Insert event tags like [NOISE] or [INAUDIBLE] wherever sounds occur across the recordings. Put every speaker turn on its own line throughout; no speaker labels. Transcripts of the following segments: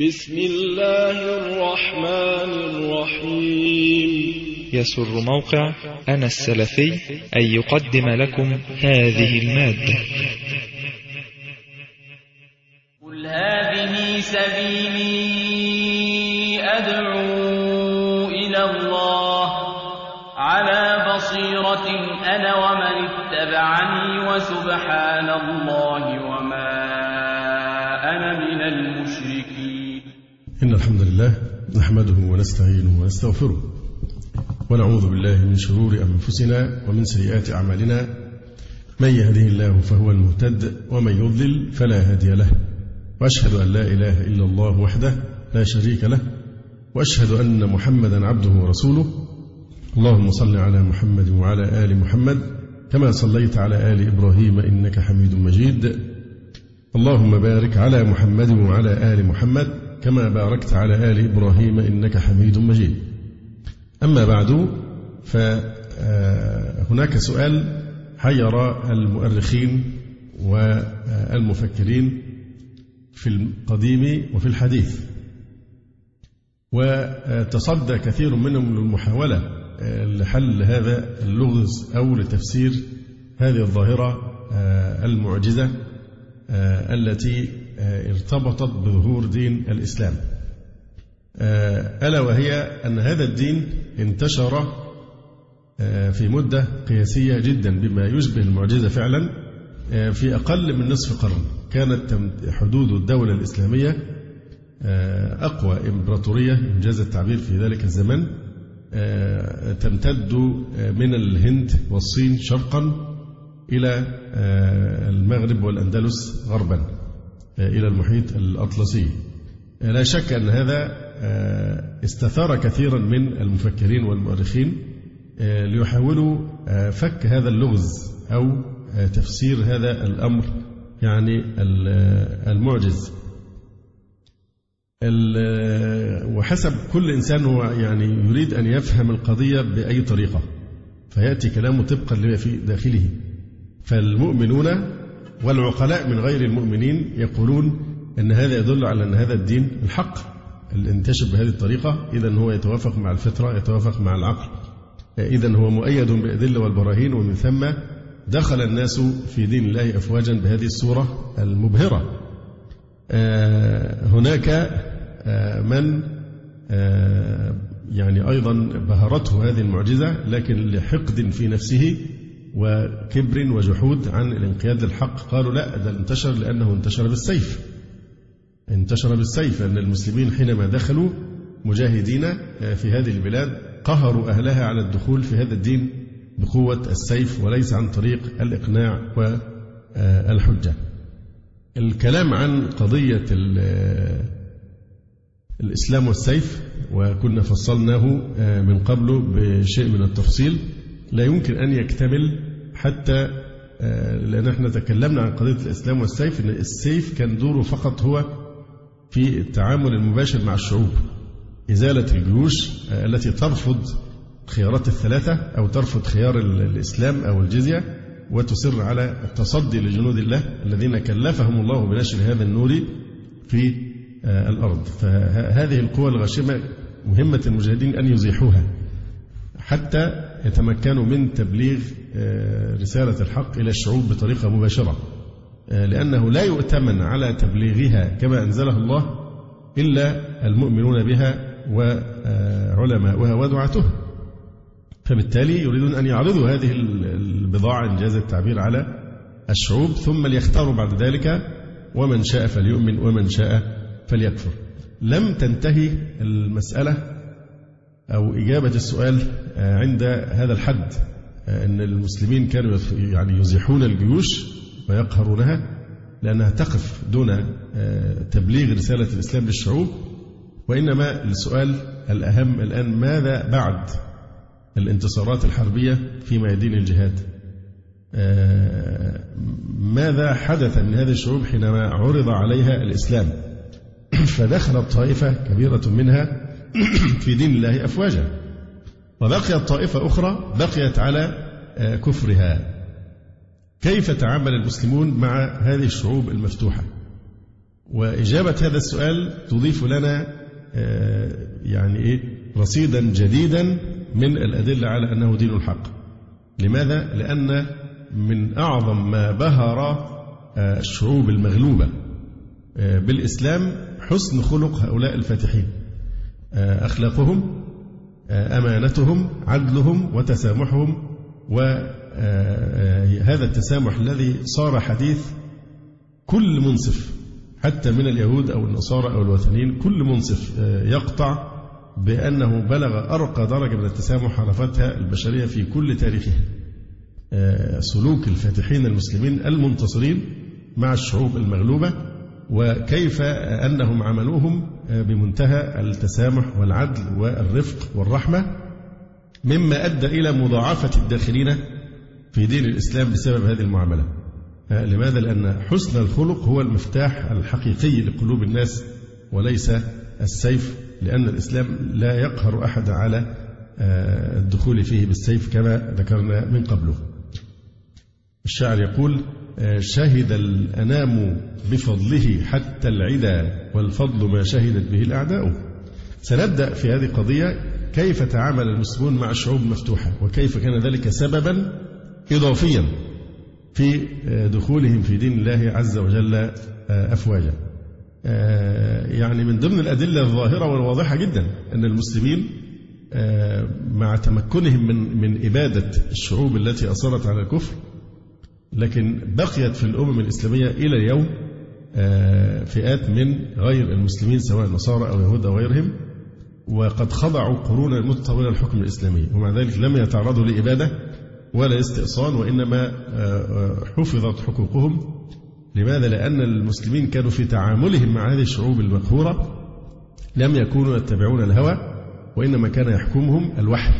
بسم الله الرحمن الرحيم يسر موقع أنا السلفي أن يقدم لكم هذه المادة
قل هذه سبيلي أدعو إلى الله على بصيرة أنا ومن اتبعني وسبحان الله
إن الحمد لله نحمده ونستعينه ونستغفره ونعوذ بالله من شرور أنفسنا ومن سيئات أعمالنا من يهده الله فهو المهتد ومن يضلل فلا هادي له وأشهد أن لا إله إلا الله وحده لا شريك له وأشهد أن محمدا عبده ورسوله اللهم صل على محمد وعلى آل محمد كما صليت على آل إبراهيم إنك حميد مجيد اللهم بارك على محمد وعلى آل محمد كما باركت على آل إبراهيم إنك حميد مجيد أما بعد فهناك سؤال حير المؤرخين والمفكرين في القديم وفي الحديث وتصدى كثير منهم للمحاولة لحل هذا اللغز أو لتفسير هذه الظاهرة المعجزة التي آه، ارتبطت بظهور دين الإسلام آه، ألا وهي أن هذا الدين انتشر آه، في مدة قياسية جدا بما يشبه المعجزة فعلا في أقل من نصف قرن كانت حدود الدولة الإسلامية أقوى إمبراطورية إنجاز التعبير في ذلك الزمن تمتد من الهند والصين شرقا إلى المغرب والأندلس غربا إلى المحيط الأطلسي لا شك أن هذا آه، استثار كثيرا من المفكرين والمؤرخين آه، ليحاولوا آه، فك هذا اللغز أو تفسير هذا الأمر يعني المعجز وحسب كل إنسان هو يعني يريد أن يفهم القضية بأي طريقة فيأتي كلامه طبقا لما في داخله فالمؤمنون والعقلاء من غير المؤمنين يقولون أن هذا يدل على أن هذا الدين الحق اللي انتشر بهذه الطريقة إذا هو يتوافق مع الفطرة يتوافق مع العقل إذا هو مؤيد بالأدلة والبراهين ومن ثم دخل الناس في دين الله أفواجا بهذه الصورة المبهرة آه، هناك آه، من آه، يعني أيضا بهرته هذه المعجزة لكن لحقد في نفسه وكبر وجحود عن الانقياد للحق قالوا لا ده انتشر لأنه انتشر بالسيف انتشر بالسيف أن المسلمين حينما دخلوا مجاهدين آه، في هذه البلاد قهروا أهلها على الدخول في هذا الدين بقوة السيف وليس عن طريق الإقناع والحجة آه، الكلام عن قضية آه، الإسلام والسيف وكنا فصلناه من قبل بشيء من التفصيل لا يمكن أن يكتمل حتى آه، لأن احنا تكلمنا عن قضية الإسلام والسيف إن السيف كان دوره فقط هو في التعامل المباشر مع الشعوب إزالة الجيوش آه، التي ترفض خيارات الثلاثة أو ترفض خيار الإسلام أو الجزية وتصر على التصدي لجنود الله الذين كلفهم الله بنشر هذا النور في آه، الأرض فهذه القوى الغاشمة مهمة المجاهدين أن يزيحوها حتى يتمكنوا من تبليغ آه، رسالة الحق إلى الشعوب بطريقة مباشرة آه، لأنه لا يؤتمن على تبليغها كما أنزله الله إلا المؤمنون بها وعلماؤها ودعاتها فبالتالي يريدون أن يعرضوا هذه البضاعة إن جاز التعبير على الشعوب ثم ليختاروا بعد ذلك ومن شاء فليؤمن ومن شاء فليكفر لم تنتهي المسألة أو إجابة السؤال آه، عند هذا الحد آه، أن المسلمين كانوا يعني يزيحون الجيوش ويقهرونها لأنها تقف دون آه، تبليغ رسالة الإسلام للشعوب وإنما السؤال الأهم الآن ماذا بعد الانتصارات الحربية في ميادين الجهاد آه، ماذا حدث من هذه الشعوب حينما عرض عليها الإسلام [CLEARS THROAT] فدخلت طائفة كبيرة منها [CLEARS THROAT] في دين الله أفواجا وبقيت طائفة أخرى بقيت على آه، كفرها كيف تعامل المسلمون مع هذه الشعوب المفتوحة وإجابة هذا السؤال تضيف لنا آه، يعني إيه رصيدا جديدا من الأدلة على أنه دين الحق لماذا؟ لأن من أعظم ما بهر آه، الشعوب المغلوبة بالإسلام حسن خلق هؤلاء الفاتحين أخلاقهم أمانتهم عدلهم وتسامحهم وهذا آه، آه، التسامح الذي صار حديث كل منصف حتى من اليهود أو النصارى أو الوثنيين كل منصف آه، يقطع بأنه بلغ أرقى درجة من التسامح عرفتها البشرية في كل تاريخها سلوك الفاتحين المسلمين المنتصرين مع الشعوب المغلوبة وكيف أنهم عملوهم آه، بمنتهى التسامح والعدل والرفق والرحمة مما أدى إلى مضاعفة الداخلين في دين الإسلام بسبب هذه المعاملة آه، لماذا؟ لأن حسن الخلق هو المفتاح الحقيقي لقلوب الناس وليس السيف لأن الإسلام لا يقهر أحد على آه، الدخول فيه بالسيف كما ذكرنا من قبله الشاعر يقول شهد الأنام بفضله حتى العدا والفضل ما شهدت به الأعداء سنبدأ في هذه القضية كيف تعامل المسلمون مع الشعوب المفتوحة وكيف كان ذلك سببا إضافيا في دخولهم في دين الله عز وجل آه، أفواجا آه، يعني من ضمن الأدلة الظاهرة والواضحة جدا أن المسلمين آه، مع تمكنهم من من إبادة الشعوب التي أصرت على الكفر لكن بقيت في الأمم الإسلامية إلى اليوم آه، فئات من غير المسلمين سواء نصارى أو يهود أو غيرهم وقد خضعوا قرونا متطولة للحكم الإسلامي ومع ذلك لم يتعرضوا لإبادة ولا استئصال وإنما آه، آه، حفظت حقوقهم لماذا؟ لأن المسلمين كانوا في تعاملهم مع هذه الشعوب المقهورة لم يكونوا يتبعون الهوى وإنما كان يحكمهم الوحي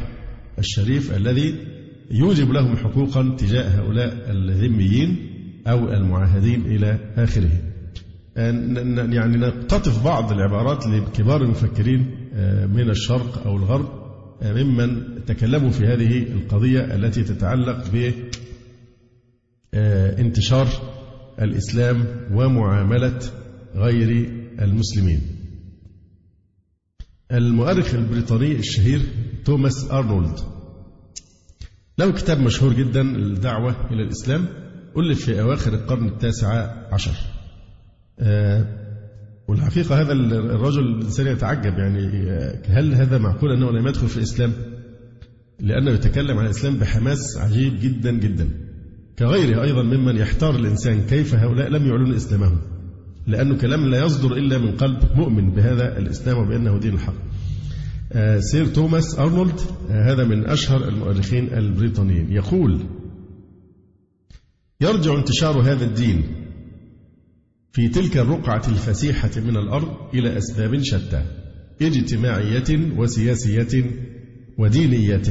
الشريف الذي يوجب لهم حقوقا تجاه هؤلاء الذميين أو المعاهدين إلى آخره آه، يعني نقتطف بعض العبارات لكبار المفكرين آه، من الشرق أو الغرب آه، ممن تكلموا في هذه القضية التي تتعلق بانتشار الإسلام ومعاملة غير المسلمين المؤرخ البريطاني الشهير توماس أرنولد له كتاب مشهور جدا الدعوة إلى الإسلام ألف في أواخر القرن التاسع عشر آه، والحقيقة هذا الرجل الإنسان يتعجب يعني آه، هل هذا معقول أنه لم يدخل في الإسلام لأنه يتكلم عن الإسلام بحماس عجيب جدا جدا كغيره أيضا ممن يحتار الإنسان كيف هؤلاء لم يعلنوا إسلامهم لأنه كلام لا يصدر إلا من قلب مؤمن بهذا الإسلام وبأنه دين الحق آه، سير توماس أرنولد آه، هذا من أشهر المؤرخين البريطانيين يقول يرجع انتشار هذا الدين في تلك الرقعة الفسيحة من الأرض إلى أسباب شتى اجتماعية وسياسية ودينية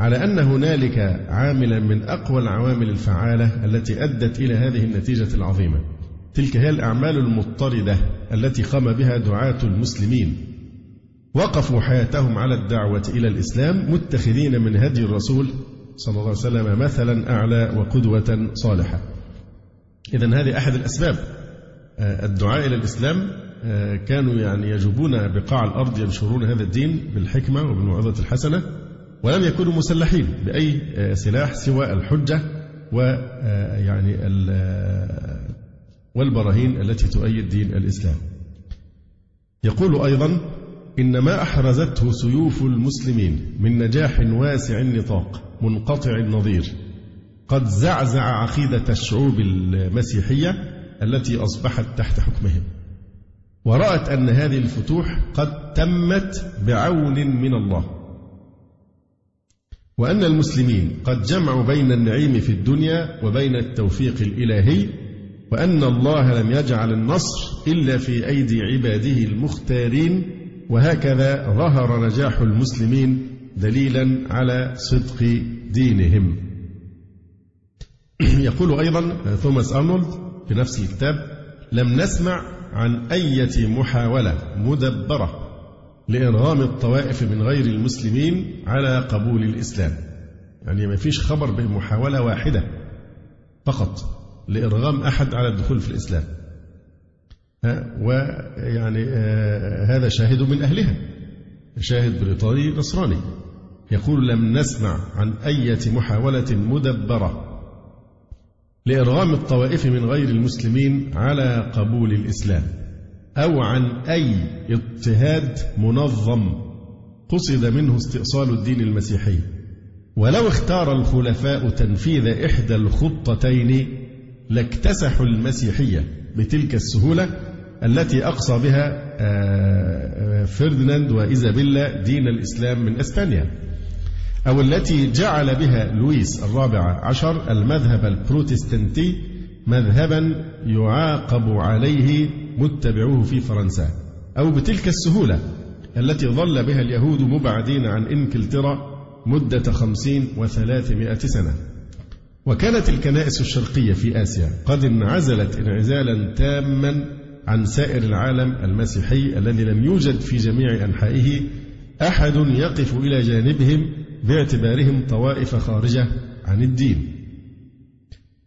على أن هنالك عاملا من أقوى العوامل الفعالة التي أدت إلى هذه النتيجة العظيمة تلك هي الأعمال المضطردة التي قام بها دعاة المسلمين وقفوا حياتهم على الدعوة إلى الإسلام متخذين من هدي الرسول صلى الله عليه وسلم مثلا أعلى وقدوة صالحة إذا هذه أحد الأسباب آه، الدعاء إلى الإسلام آه، كانوا يعني يجوبون بقاع الأرض ينشرون هذا الدين بالحكمة وبالموعظة الحسنة ولم يكونوا مسلحين بأي آه، سلاح سوى الحجة ويعني والبراهين التي تؤيد دين الإسلام يقول أيضا إنما أحرزته سيوف المسلمين من نجاح واسع النطاق منقطع النظير قد زعزع عقيدة الشعوب المسيحية التي أصبحت تحت حكمهم ورأت أن هذه الفتوح قد تمت بعون من الله وأن المسلمين قد جمعوا بين النعيم في الدنيا وبين التوفيق الإلهي وأن الله لم يجعل النصر إلا في أيدي عباده المختارين وهكذا ظهر نجاح المسلمين دليلا على صدق دينهم. [CLEARS THROAT] يقول ايضا توماس ارنولد في نفس الكتاب: لم نسمع عن أية محاولة مدبرة لإرغام الطوائف من غير المسلمين على قبول الإسلام. يعني ما فيش خبر بمحاولة واحدة فقط لإرغام أحد على الدخول في الإسلام. ويعني آه، هذا شاهد من أهلها شاهد بريطاني نصراني يقول لم نسمع عن أية محاولة مدبرة لإرغام الطوائف من غير المسلمين على قبول الإسلام أو عن أي اضطهاد منظم قصد منه استئصال الدين المسيحي ولو اختار الخلفاء تنفيذ إحدى الخطتين لاكتسحوا المسيحية بتلك السهولة التي أقصى بها آه، فرديناند وإيزابيلا دين الإسلام من أسبانيا أو التي جعل بها لويس الرابع عشر المذهب البروتستانتي مذهبا يعاقب عليه متبعوه في فرنسا أو بتلك السهولة التي ظل بها اليهود مبعدين عن إنكلترا مدة خمسين وثلاثمائة سنة وكانت الكنائس الشرقية في آسيا قد انعزلت انعزالا تاما عن سائر العالم المسيحي الذي لم يوجد في جميع أنحائه أحد يقف إلى جانبهم باعتبارهم طوائف خارجة عن الدين.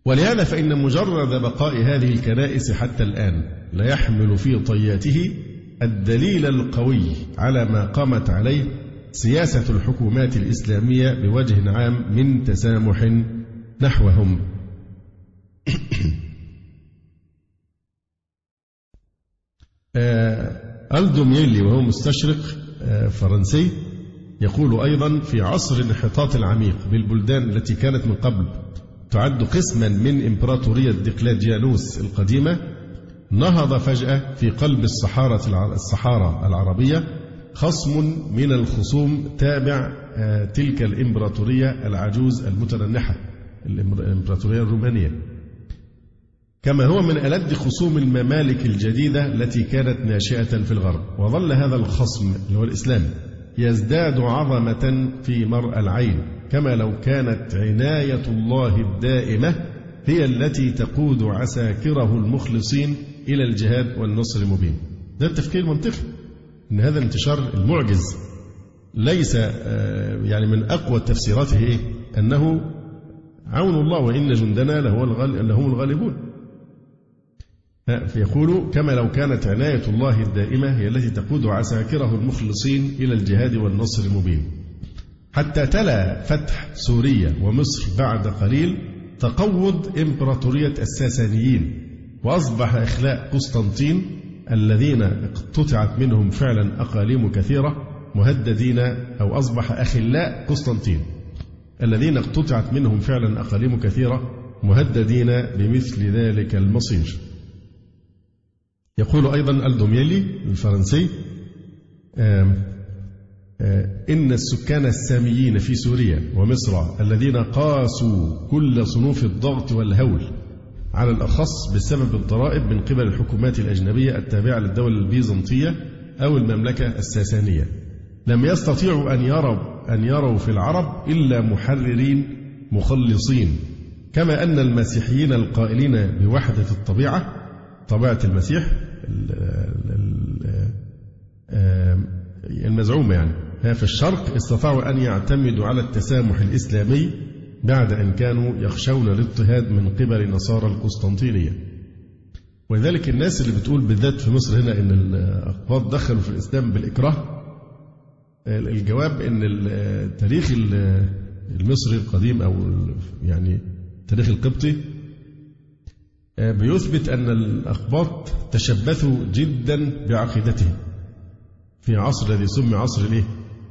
ولهذا فإن مجرد بقاء هذه الكنائس حتى الآن لا يحمل في طياته الدليل القوي على ما قامت عليه سياسة الحكومات الإسلامية بوجه عام من تسامح نحوهم. [COUGHS] آه، ألدوميلي وهو مستشرق آه، فرنسي يقول أيضا في عصر الانحطاط العميق بالبلدان التي كانت من قبل تعد قسما من إمبراطورية ديقلاديانوس القديمة نهض فجأة في قلب الصحارة الصحارى العربية خصم من الخصوم تابع آه، تلك الإمبراطورية العجوز المتنحة الإمبراطورية الرومانية كما هو من ألد خصوم الممالك الجديدة التي كانت ناشئة في الغرب وظل هذا الخصم اللي هو الإسلام يزداد عظمة في مرأى العين كما لو كانت عناية الله الدائمة هي التي تقود عساكره المخلصين إلى الجهاد والنصر المبين ده التفكير منطقي أن هذا الانتشار المعجز ليس آه، يعني من أقوى تفسيراته إيه؟ أنه عون الله وإن جندنا لهو لهم الغالبون آه، فيقول كما لو كانت عناية الله الدائمة هي التي تقود عساكره المخلصين إلى الجهاد والنصر المبين حتى تلا فتح سوريا ومصر بعد قليل تقوض إمبراطورية الساسانيين وأصبح إخلاء قسطنطين الذين اقتطعت منهم فعلا أقاليم كثيرة مهددين أو أصبح أخلاء قسطنطين الذين اقتطعت منهم فعلا أقاليم كثيرة مهددين بمثل ذلك المصير يقول أيضا الدوميلي الفرنسي آه، إن السكان الساميين في سوريا ومصر الذين قاسوا كل صنوف الضغط والهول على الأخص بسبب الضرائب من قبل الحكومات الأجنبية التابعة للدولة البيزنطية أو المملكة الساسانية لم يستطيعوا أن يروا أن يروا في العرب إلا محررين مخلصين كما أن المسيحيين القائلين بوحدة الطبيعة طبيعة المسيح المزعومة يعني في الشرق استطاعوا أن يعتمدوا على التسامح الإسلامي بعد أن كانوا يخشون الاضطهاد من قبل نصارى القسطنطينية ولذلك الناس اللي بتقول بالذات في مصر هنا أن الأقباط دخلوا في الإسلام بالإكراه الجواب أن التاريخ المصري القديم أو يعني التاريخ القبطي آه، بيثبت أن الأقباط تشبثوا جدا بعقيدتهم في عصر الذي سمي عصر الإيه؟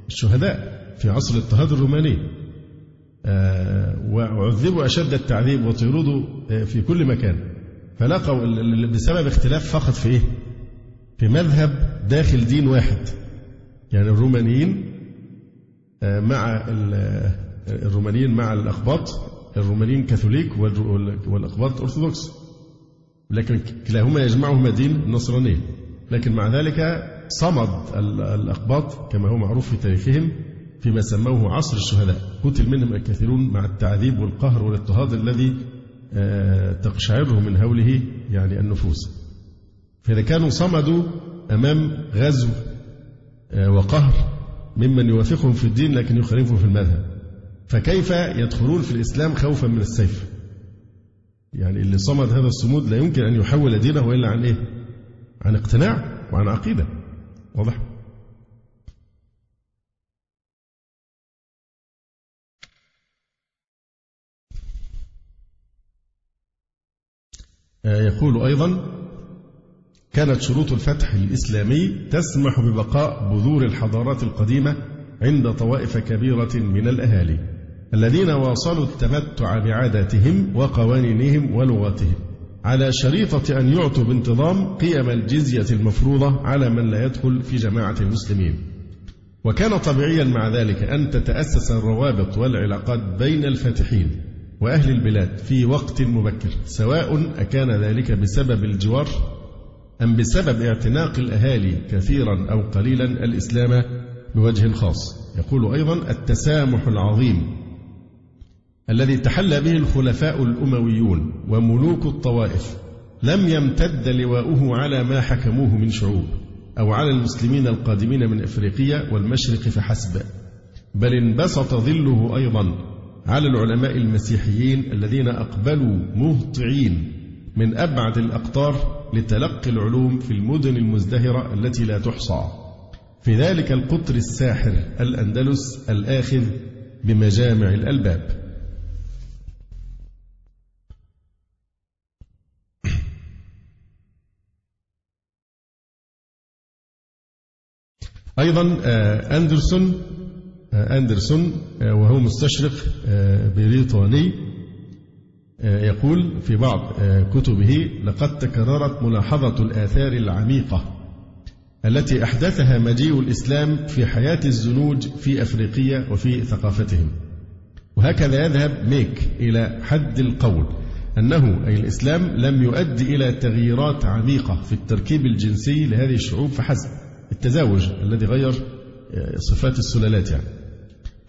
الشهداء في عصر الاضطهاد الروماني آه، وعذبوا أشد التعذيب وطردوا آه، في كل مكان فلقوا بسبب اختلاف فقط في إيه؟ في مذهب داخل دين واحد يعني الرومانيين مع الرومانيين مع الأقباط الرومانيين كاثوليك والأقباط أرثوذكس لكن كلاهما يجمعهما دين النصرانية لكن مع ذلك صمد الأقباط كما هو معروف في تاريخهم فيما سموه عصر الشهداء قتل منهم الكثيرون مع التعذيب والقهر والاضطهاد الذي آه، تقشعره من هوله يعني النفوس فإذا كانوا صمدوا أمام غزو آه، وقهر ممن يوافقهم في الدين لكن يخالفهم في المذهب فكيف يدخلون في الإسلام خوفا من السيف يعني اللي صمد هذا الصمود لا يمكن أن يحول دينه إلا عن إيه؟ عن اقتناع وعن عقيدة واضح؟ آه، يقول أيضا كانت شروط الفتح الإسلامي تسمح ببقاء بذور الحضارات القديمة عند طوائف كبيرة من الأهالي الذين واصلوا التمتع بعاداتهم وقوانينهم ولغاتهم على شريطة أن يعطوا بانتظام قيم الجزية المفروضة على من لا يدخل في جماعة المسلمين وكان طبيعيا مع ذلك أن تتأسس الروابط والعلاقات بين الفاتحين وأهل البلاد في وقت مبكر سواء أكان ذلك بسبب الجوار أم بسبب اعتناق الأهالي كثيرا أو قليلا الإسلام بوجه خاص يقول أيضا التسامح العظيم الذي تحلى به الخلفاء الأمويون وملوك الطوائف لم يمتد لواؤه على ما حكموه من شعوب أو على المسلمين القادمين من إفريقيا والمشرق فحسب بل انبسط ظله أيضا على العلماء المسيحيين الذين أقبلوا مهطعين من أبعد الأقطار لتلقي العلوم في المدن المزدهرة التي لا تحصى في ذلك القطر الساحر الأندلس الآخذ بمجامع الألباب أيضا آه، أندرسون آه، أندرسون آه، وهو مستشرق بريطاني يقول في بعض كتبه لقد تكررت ملاحظة الآثار العميقة التي أحدثها مجيء الإسلام في حياة الزنوج في أفريقيا وفي ثقافتهم وهكذا يذهب ميك إلى حد القول أنه أي الإسلام لم يؤدي إلى تغييرات عميقة في التركيب الجنسي لهذه الشعوب فحسب التزاوج الذي غير آه، صفات السلالات يعني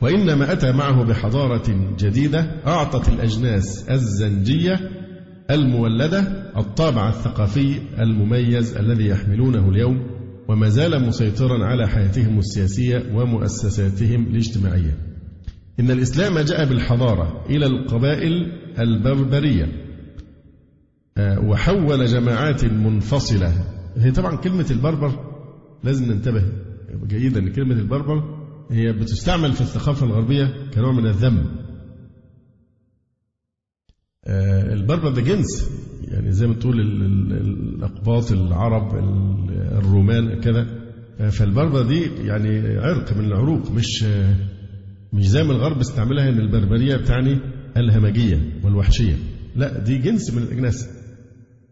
وإنما أتى معه بحضارة جديدة أعطت الأجناس الزنجية المولدة الطابع الثقافي المميز الذي يحملونه اليوم وما زال مسيطرا على حياتهم السياسية ومؤسساتهم الاجتماعية إن الإسلام جاء بالحضارة إلى القبائل البربرية آه، وحول جماعات منفصلة هي طبعا كلمة البربر لازم ننتبه جيدا ان كلمه البربر هي بتستعمل في الثقافه الغربيه كنوع من الذم. آه، البربر ده جنس يعني زي ما تقول الاقباط العرب الرومان كده آه، فالبربر دي يعني عرق من العروق مش مش زي ما الغرب استعملها ان البربريه بتعني الهمجيه والوحشيه لا دي جنس من الاجناس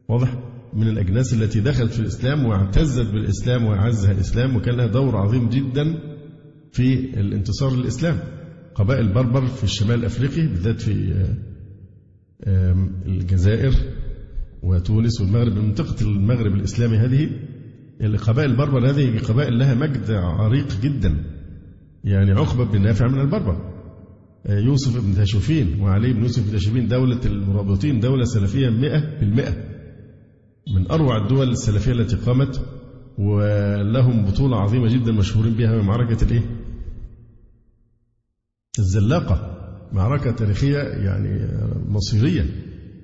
واضح من الأجناس التي دخلت في الإسلام واعتزت بالإسلام وأعزها الإسلام وكان لها دور عظيم جدا في الانتصار للإسلام قبائل بربر في الشمال الأفريقي بالذات في الجزائر وتونس والمغرب منطقة المغرب الإسلامي هذه القبائل يعني البربر هذه قبائل لها مجد عريق جدا يعني عقبة بن نافع من البربر آه، يوسف بن تاشوفين وعلي بن يوسف بن تاشوفين دولة المرابطين دولة سلفية 100% من أروع الدول السلفية التي قامت ولهم بطولة عظيمة جدا مشهورين بها معركة الإيه؟ الزلاقة معركة تاريخية يعني آه، مصيرية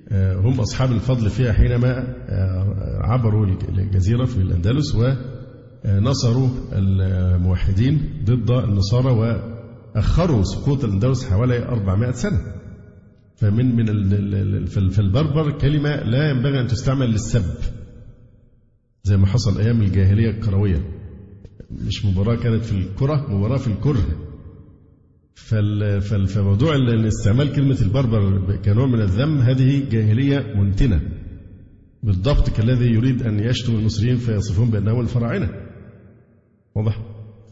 آه، هم أصحاب الفضل فيها حينما آه، عبروا الجزيرة في الأندلس ونصروا الموحدين ضد النصارى وأخروا سقوط الأندلس حوالي 400 سنة فمن من فالبربر كلمة لا ينبغي أن تستعمل للسب زي ما حصل أيام الجاهلية الكروية مش مباراة كانت في الكرة مباراة في الكره فموضوع استعمال كلمة البربر كنوع من الذم هذه جاهلية منتنة بالضبط كالذي يريد أن يشتم المصريين فيصفهم بأنهم الفراعنة واضح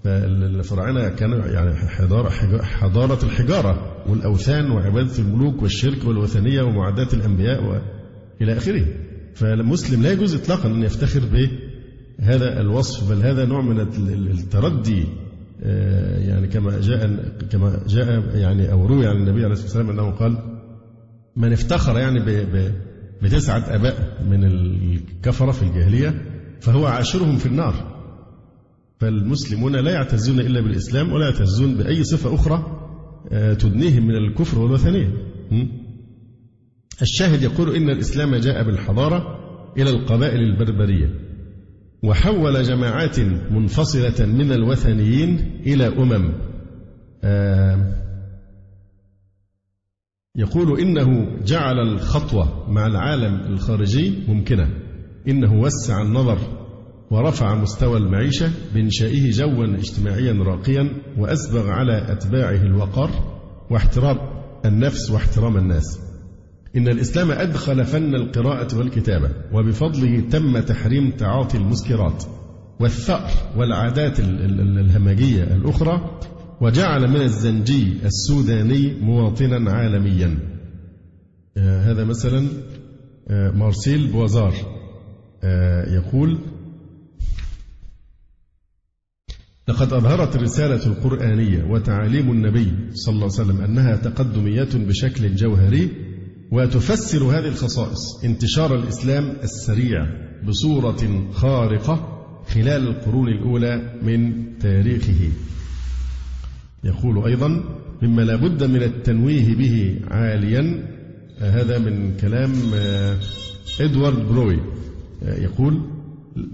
فالفراعنة كانوا يعني حضارة, حضارة الحجارة والأوثان وعبادة الملوك والشرك والوثنية ومعاداة الأنبياء وإلى آخره فالمسلم لا يجوز إطلاقا أن يفتخر بهذا الوصف بل هذا نوع من التردي آه، يعني كما جاء كما جاء يعني او روي عن النبي عليه الصلاه والسلام انه قال من افتخر يعني بتسعه اباء من الكفره في الجاهليه فهو عاشرهم في النار فالمسلمون لا يعتزون الا بالاسلام ولا يعتزون باي صفه اخرى آه، تدنيهم من الكفر والوثنية الشاهد يقول إن الإسلام جاء بالحضارة إلى القبائل البربرية وحول جماعات منفصلة من الوثنيين إلى أمم آه، يقول إنه جعل الخطوة مع العالم الخارجي ممكنة إنه وسع النظر ورفع مستوى المعيشة بإنشائه جوا اجتماعيا راقيا وأسبغ على أتباعه الوقار واحترام النفس واحترام الناس إن الإسلام أدخل فن القراءة والكتابة وبفضله تم تحريم تعاطي المسكرات والثأر والعادات الهمجية الأخرى وجعل من الزنجي السوداني مواطنا عالميا آه، هذا مثلا آه، مارسيل بوازار آه، يقول لقد أظهرت الرسالة القرآنية وتعاليم النبي صلى الله عليه وسلم أنها تقدمية بشكل جوهري وتفسر هذه الخصائص انتشار الإسلام السريع بصورة خارقة خلال القرون الأولى من تاريخه يقول أيضا مما لا بد من التنويه به عاليا هذا من كلام آه، إدوارد بروي آه، يقول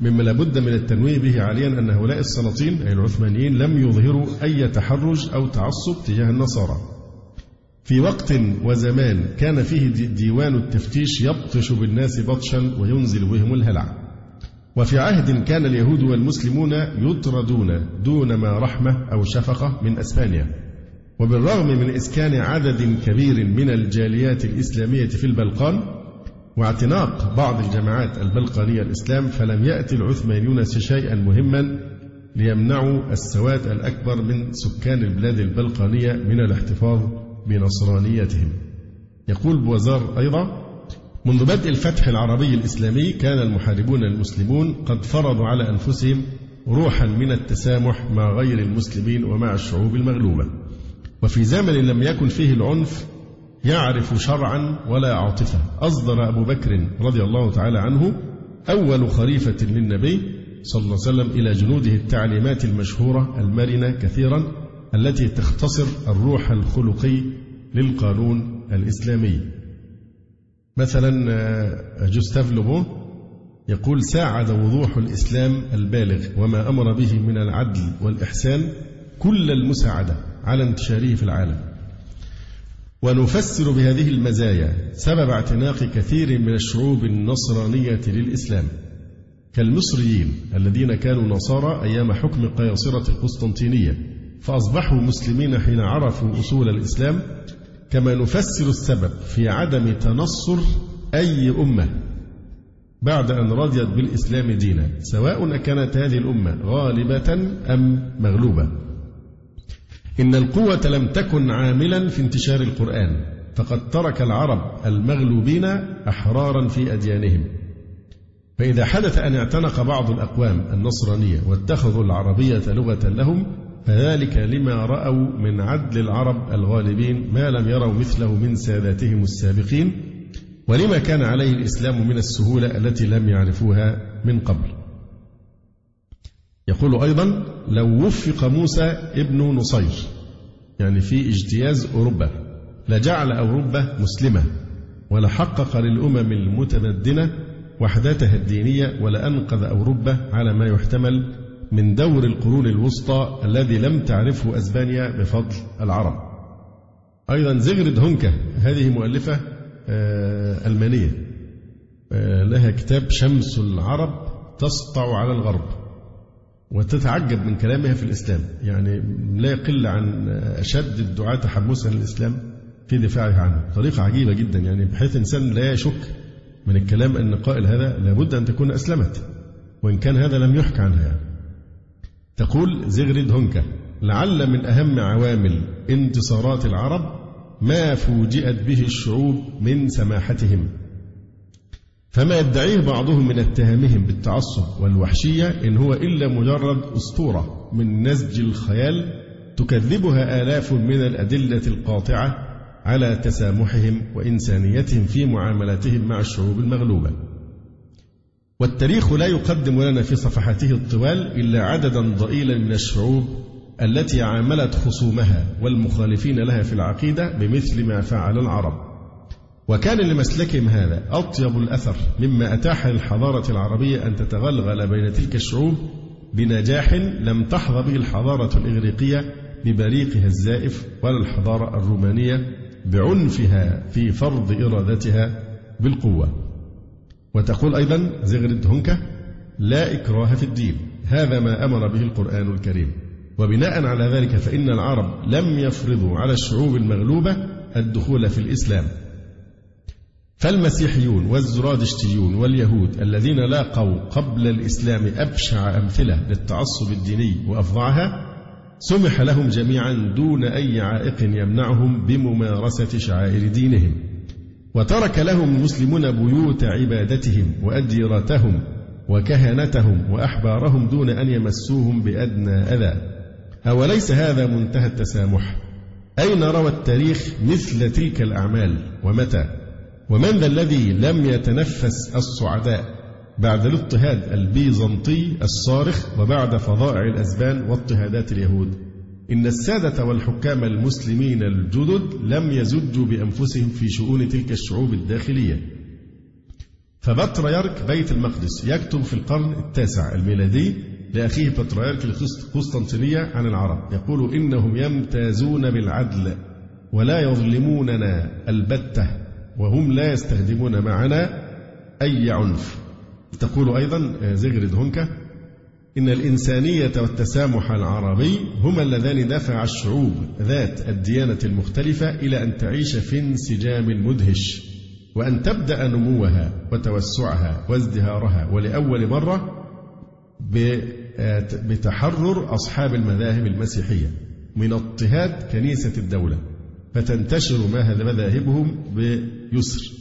مما لا بد من التنويه به عاليا أن هؤلاء السلاطين أي العثمانيين لم يظهروا أي تحرج أو تعصب تجاه النصارى في وقت وزمان كان فيه ديوان التفتيش يبطش بالناس بطشا وينزل بهم الهلع وفي عهد كان اليهود والمسلمون يطردون دون ما رحمة أو شفقة من أسبانيا وبالرغم من إسكان عدد كبير من الجاليات الإسلامية في البلقان واعتناق بعض الجماعات البلقانية الإسلام فلم يأتي العثمانيون شيئا مهما ليمنعوا السواد الأكبر من سكان البلاد البلقانية من الاحتفاظ بنصرانيتهم يقول بوزار أيضا منذ بدء الفتح العربي الإسلامي كان المحاربون المسلمون قد فرضوا على أنفسهم روحا من التسامح مع غير المسلمين ومع الشعوب المغلوبة وفي زمن لم يكن فيه العنف يعرف شرعا ولا عاطفة أصدر أبو بكر رضي الله تعالى عنه أول خريفة للنبي صلى الله عليه وسلم إلى جنوده التعليمات المشهورة المرنة كثيرا التي تختصر الروح الخلقي للقانون الإسلامي مثلا آه، جوستاف لوبون يقول ساعد وضوح الإسلام البالغ وما أمر به من العدل والإحسان كل المساعدة على انتشاره في العالم ونفسر بهذه المزايا سبب اعتناق كثير من الشعوب النصرانية للإسلام كالمصريين الذين كانوا نصارى أيام حكم قياصرة القسطنطينية فأصبحوا مسلمين حين عرفوا أصول الإسلام كما نفسر السبب في عدم تنصر أي أمة بعد أن رضيت بالإسلام دينا سواء كانت هذه الأمة غالبة أم مغلوبة إن القوة لم تكن عاملا في انتشار القرآن فقد ترك العرب المغلوبين أحرارا في أديانهم فإذا حدث أن اعتنق بعض الأقوام النصرانية واتخذوا العربية لغة لهم فذلك لما رأوا من عدل العرب الغالبين ما لم يروا مثله من ساداتهم السابقين ولما كان عليه الإسلام من السهولة التي لم يعرفوها من قبل يقول أيضا لو وفق موسى ابن نصير يعني في اجتياز أوروبا لجعل أوروبا مسلمة ولحقق للأمم المتمدنة وحدتها الدينية ولأنقذ أوروبا على ما يحتمل من دور القرون الوسطى الذي لم تعرفه أسبانيا بفضل العرب أيضا زغرد هونكا هذه مؤلفة آه، ألمانية آه، لها كتاب شمس العرب تسطع على الغرب وتتعجب من كلامها في الإسلام يعني لا يقل عن أشد الدعاة تحمسا للإسلام في دفاعه عنه طريقة عجيبة جدا يعني بحيث إنسان لا يشك من الكلام أن قائل هذا لابد أن تكون أسلمت وإن كان هذا لم يحكى عنها يعني. تقول زغرد هونكا لعل من أهم عوامل انتصارات العرب ما فوجئت به الشعوب من سماحتهم فما يدعيه بعضهم من اتهامهم بالتعصب والوحشية إن هو إلا مجرد أسطورة من نسج الخيال تكذبها آلاف من الأدلة القاطعة على تسامحهم وإنسانيتهم في معاملتهم مع الشعوب المغلوبة. والتاريخ لا يقدم لنا في صفحاته الطوال إلا عددا ضئيلا من الشعوب التي عاملت خصومها والمخالفين لها في العقيدة بمثل ما فعل العرب. وكان لمسلكهم هذا أطيب الأثر مما أتاح للحضارة العربية أن تتغلغل بين تلك الشعوب بنجاح لم تحظى به الحضارة الإغريقية ببريقها الزائف ولا الحضارة الرومانية بعنفها في فرض إرادتها بالقوة وتقول أيضا زغرد هنكة لا إكراه في الدين هذا ما أمر به القرآن الكريم وبناء على ذلك فإن العرب لم يفرضوا على الشعوب المغلوبة الدخول في الإسلام فالمسيحيون والزرادشتيون واليهود الذين لاقوا قبل الإسلام أبشع أمثلة للتعصب الديني وأفظعها سمح لهم جميعا دون أي عائق يمنعهم بممارسة شعائر دينهم وترك لهم المسلمون بيوت عبادتهم وأديرتهم وكهنتهم وأحبارهم دون أن يمسوهم بأدنى أذى أوليس هذا منتهى التسامح أين روى التاريخ مثل تلك الأعمال ومتى ومن ذا الذي لم يتنفس الصعداء بعد الاضطهاد البيزنطي الصارخ وبعد فظائع الأسبان واضطهادات اليهود إن السادة والحكام المسلمين الجدد لم يزجوا بأنفسهم في شؤون تلك الشعوب الداخلية فبطريرك بيت المقدس يكتب في القرن التاسع الميلادي لأخيه بطريرك القسطنطينية عن العرب يقول إنهم يمتازون بالعدل ولا يظلموننا البتة وهم لا يستخدمون معنا أي عنف تقول أيضا آه، زغرد هنكة إن الإنسانية والتسامح العربي هما اللذان دفعا الشعوب ذات الديانة المختلفة إلى أن تعيش في انسجام مدهش وأن تبدأ نموها وتوسعها وازدهارها ولأول مرة آه، بتحرر أصحاب المذاهب المسيحية من اضطهاد كنيسة الدولة فتنتشر مذاهبهم بيسر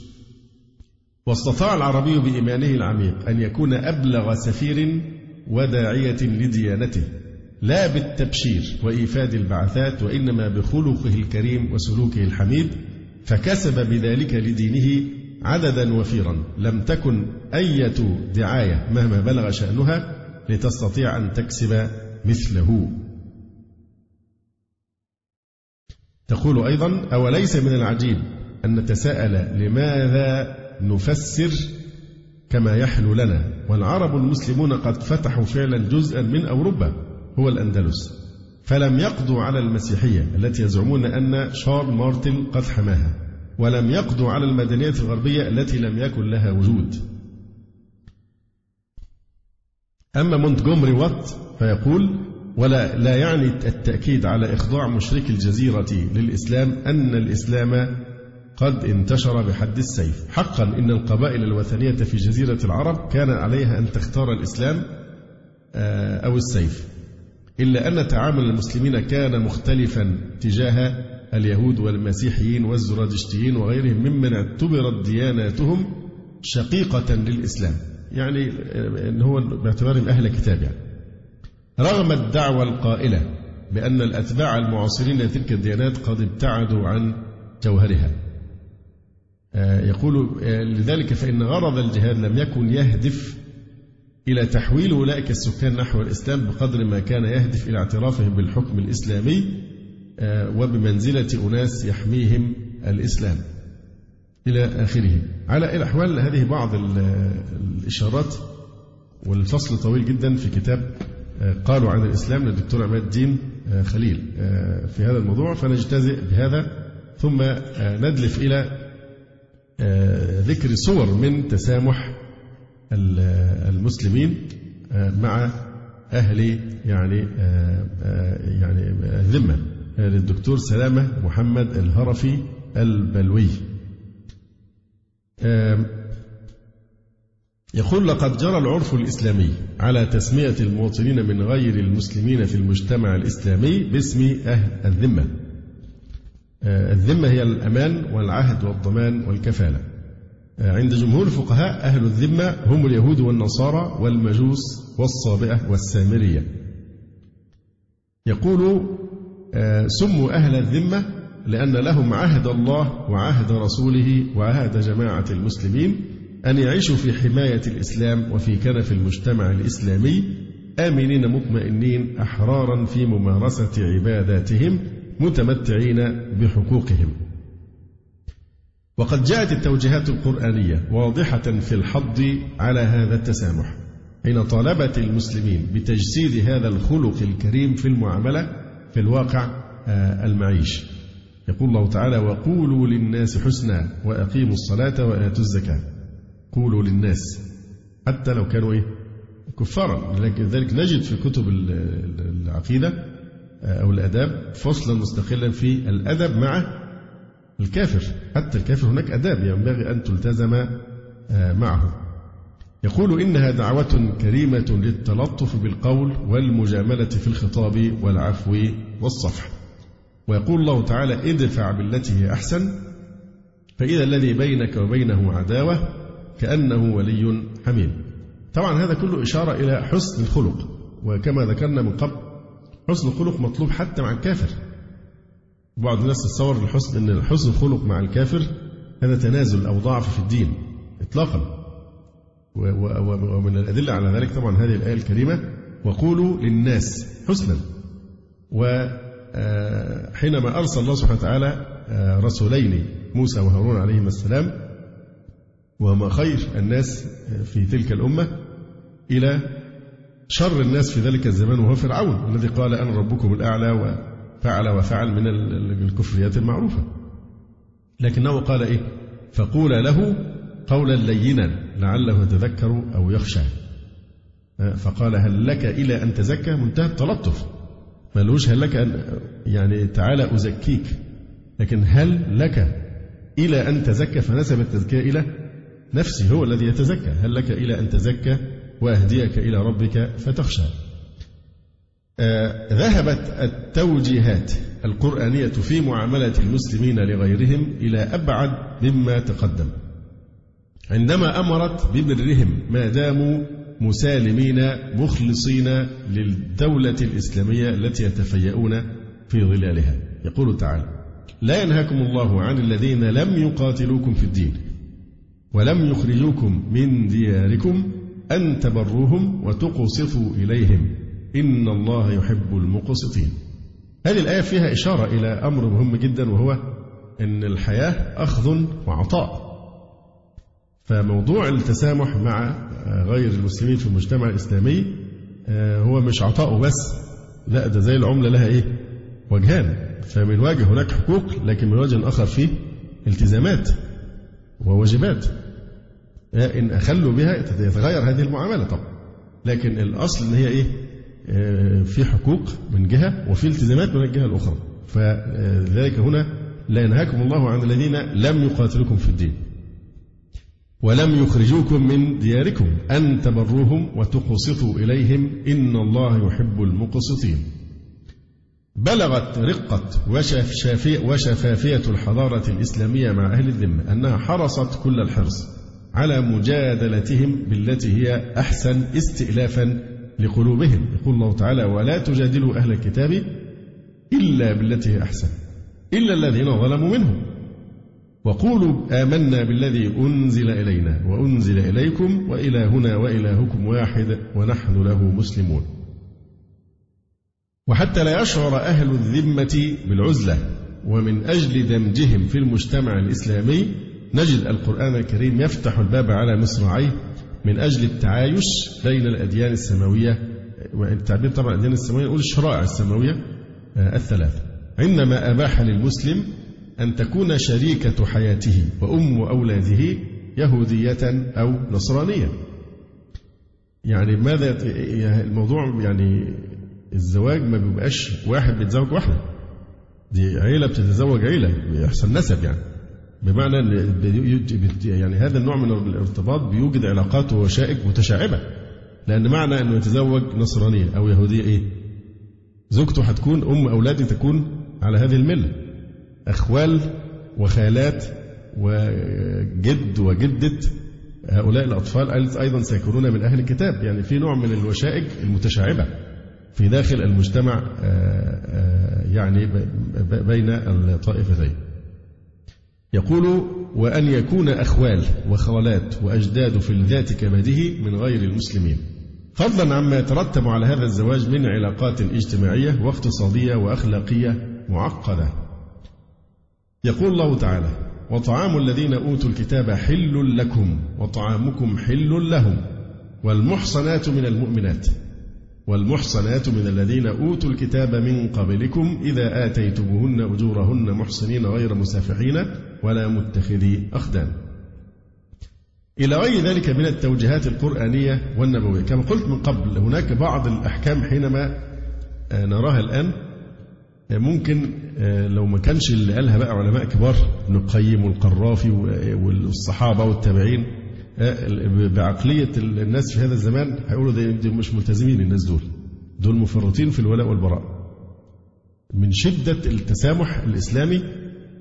واستطاع العربي بإيمانه العميق أن يكون أبلغ سفير وداعية لديانته لا بالتبشير وإيفاد البعثات وإنما بخلقه الكريم وسلوكه الحميد فكسب بذلك لدينه عددا وفيرا لم تكن أية دعاية مهما بلغ شأنها لتستطيع أن تكسب مثله تقول أيضا أوليس من العجيب أن نتساءل لماذا نفسر كما يحلو لنا والعرب المسلمون قد فتحوا فعلا جزءا من أوروبا هو الأندلس فلم يقضوا على المسيحية التي يزعمون أن شارل مارتن قد حماها ولم يقضوا على المدنية الغربية التي لم يكن لها وجود أما مونتجومري وات فيقول ولا لا يعني التأكيد على إخضاع مشرك الجزيرة للإسلام أن الإسلام قد انتشر بحد السيف حقا إن القبائل الوثنية في جزيرة العرب كان عليها أن تختار الإسلام آه، أو السيف إلا أن تعامل المسلمين كان مختلفا تجاه اليهود والمسيحيين والزرادشتيين وغيرهم ممن اعتبرت دياناتهم شقيقة للإسلام يعني إن آه، هو باعتبارهم أهل كتاب يعني رغم الدعوة القائلة بأن الأتباع المعاصرين لتلك الديانات قد ابتعدوا عن جوهرها آه، يقول آه، لذلك فإن غرض الجهاد لم يكن يهدف إلى تحويل أولئك السكان نحو الإسلام بقدر ما كان يهدف إلى اعترافهم بالحكم الإسلامي آه، وبمنزلة أناس يحميهم الإسلام إلى آخره على الأحوال هذه بعض الإشارات والفصل طويل جدا في كتاب قالوا عن الإسلام للدكتور عماد الدين آه، خليل آه، في هذا الموضوع فنجتزئ بهذا ثم آه، ندلف إلى ذكر صور من تسامح المسلمين مع أهل يعني يعني ذمة للدكتور سلامة محمد الهرفي البلوي يقول لقد جرى العرف الإسلامي على تسمية المواطنين من غير المسلمين في المجتمع الإسلامي باسم أهل الذمة آه، الذمة هي الأمان والعهد والضمان والكفالة آه، عند جمهور الفقهاء أهل الذمة هم اليهود والنصارى والمجوس والصابئة والسامرية يقول آه، سموا أهل الذمة لأن لهم عهد الله وعهد رسوله وعهد جماعة المسلمين أن يعيشوا في حماية الإسلام وفي كنف المجتمع الإسلامي آمنين مطمئنين أحرارا في ممارسة عباداتهم متمتعين بحقوقهم. وقد جاءت التوجيهات القرآنية واضحة في الحض على هذا التسامح. حين طالبت المسلمين بتجسيد هذا الخلق الكريم في المعاملة في الواقع آه، المعيش. يقول الله تعالى: وقولوا للناس حسنا وأقيموا الصلاة وآتوا الزكاة. قولوا للناس حتى لو كانوا إيه كفارا لذلك نجد في كتب العقيدة آه، أو الآداب فصلا مستقلا في الأدب مع الكافر حتى الكافر هناك أداب ينبغي أن تلتزم آه، معه يقول إنها دعوة كريمة للتلطف بالقول والمجاملة في الخطاب والعفو والصفح ويقول الله تعالى ادفع بالتي هي أحسن فإذا الذي بينك وبينه عداوة كأنه ولي حميم طبعا هذا كله إشارة إلى حسن الخلق وكما ذكرنا من قبل حسن الخلق مطلوب حتى مع الكافر بعض الناس تتصور الحسن أن حسن الخلق مع الكافر هذا تنازل أو ضعف في الدين إطلاقا ومن الأدلة على ذلك طبعا هذه الآية الكريمة وقولوا للناس حسنا وحينما آه، أرسل الله سبحانه وتعالى آه، رسولين موسى وهارون عليهما السلام وما خير الناس في تلك الأمة إلى شر الناس في ذلك الزمان وهو فرعون الذي قال أنا ربكم الأعلى وفعل وفعل من الكفريات المعروفة لكنه قال إيه فقول له قولا لينا لعله يتذكر أو يخشى أه، فقال هل لك إلى أن تزكى منتهى التلطف ما لهش هل لك أن يعني تعالى أزكيك لكن هل لك إلى أن تزكى فنسب التزكية إلى نفسي هو الذي يتزكى هل لك إلى أن تزكى وأهديك إلى ربك فتخشى آه ذهبت التوجيهات القرآنية في معاملة المسلمين لغيرهم إلى أبعد مما تقدم عندما أمرت ببرهم ما داموا مسالمين مخلصين للدولة الإسلامية التي يتفيئون في ظلالها يقول تعالى لا ينهاكم الله عن الذين لم يقاتلوكم في الدين ولم يخرجوكم من دياركم أن تبروهم وتقسطوا إليهم إن الله يحب المقسطين هذه الآية فيها إشارة إلى أمر مهم جدا وهو أن الحياة أخذ وعطاء فموضوع التسامح مع غير المسلمين في المجتمع الإسلامي آه، هو مش عطاء بس لا ده زي العملة لها إيه وجهان فمن وجه هناك حقوق لكن من وجه آخر فيه التزامات وواجبات آه، إن أخلوا بها تتغير هذه المعاملة طبعا لكن الأصل إن هي إيه آه، في حقوق من جهة وفي التزامات من الجهة الأخرى فذلك هنا لا ينهاكم الله عن الذين لم يقاتلوكم في الدين ولم يخرجوكم من دياركم أن تبروهم وتقسطوا إليهم إن الله يحب المقسطين بلغت رقة وشفافية الحضارة الإسلامية مع أهل الذمة أنها حرصت كل الحرص على مجادلتهم بالتي هي أحسن استئلافا لقلوبهم يقول الله تعالى ولا تجادلوا أهل الكتاب إلا بالتي هي أحسن إلا الذين ظلموا منهم وقولوا آمنا بالذي أنزل إلينا وأنزل إليكم وإلهنا وإلهكم واحد ونحن له مسلمون وحتى لا يشعر أهل الذمة بالعزلة ومن أجل دمجهم في المجتمع الإسلامي نجد القرآن الكريم يفتح الباب على مصراعيه من أجل التعايش بين الأديان السماوية والتعبير طبعا الأديان السماوية نقول الشرائع السماوية آه، الثلاثة عندما أباح للمسلم أن تكون شريكة حياته وأم أولاده يهودية أو نصرانية يعني ماذا يعني الموضوع يعني الزواج ما بيبقاش واحد بيتزوج واحدة دي عيلة بتتزوج عيلة بيحصل نسب يعني بمعنى يعني هذا النوع من الارتباط بيوجد علاقات ووشائج متشعبة لأن معنى أنه يتزوج نصرانية أو يهودية إيه؟ زوجته هتكون أم اولادي تكون على هذه الملة أخوال وخالات وجد وجدة هؤلاء الأطفال أيضا سيكونون من أهل الكتاب يعني في نوع من الوشائج المتشعبة في داخل المجتمع آه، آه، يعني بين الطائفتين يقول وأن يكون أخوال وخالات وأجداد في الذات كبده من غير المسلمين فضلا عما يترتب على هذا الزواج من علاقات اجتماعية واقتصادية وأخلاقية معقدة يقول الله تعالى وطعام الذين أوتوا الكتاب حل لكم وطعامكم حل لهم والمحصنات من المؤمنات والمحصنات من الذين أوتوا الكتاب من قبلكم إذا آتيتموهن أجورهن محصنين غير مسافحين ولا متخذي أخدان إلى غير ذلك من التوجيهات القرآنية والنبوية كما قلت من قبل هناك بعض الأحكام حينما آه، نراها الآن آه، ممكن آه، لو ما كانش اللي قالها بقى علماء كبار ابن القيم والقرافي والصحابة والتابعين بعقلية الناس في هذا الزمان هيقولوا ده مش ملتزمين الناس دول دول مفرطين في الولاء والبراء من شدة التسامح الإسلامي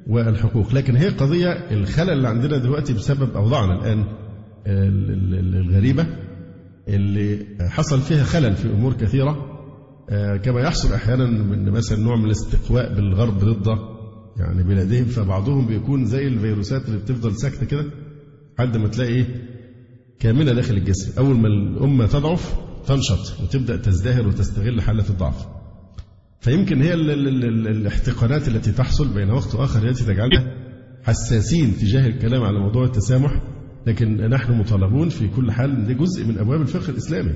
والحقوق لكن هي قضية الخلل اللي عندنا دلوقتي بسبب أوضاعنا الآن الغريبة اللي حصل فيها خلل في أمور كثيرة آه، كما يحصل أحيانا من مثلا نوع من الاستقواء بالغرب ضد يعني بلادهم فبعضهم بيكون زي الفيروسات اللي بتفضل ساكتة كده لحد ما تلاقي إيه كاملة داخل الجسم أول ما الأمة تضعف تنشط وتبدأ تزدهر وتستغل حالة الضعف فيمكن هي الاحتقانات التي تحصل بين وقت وآخر التي تجعلنا حساسين تجاه الكلام على موضوع التسامح لكن نحن مطالبون في كل حال ده جزء من أبواب الفقه الإسلامي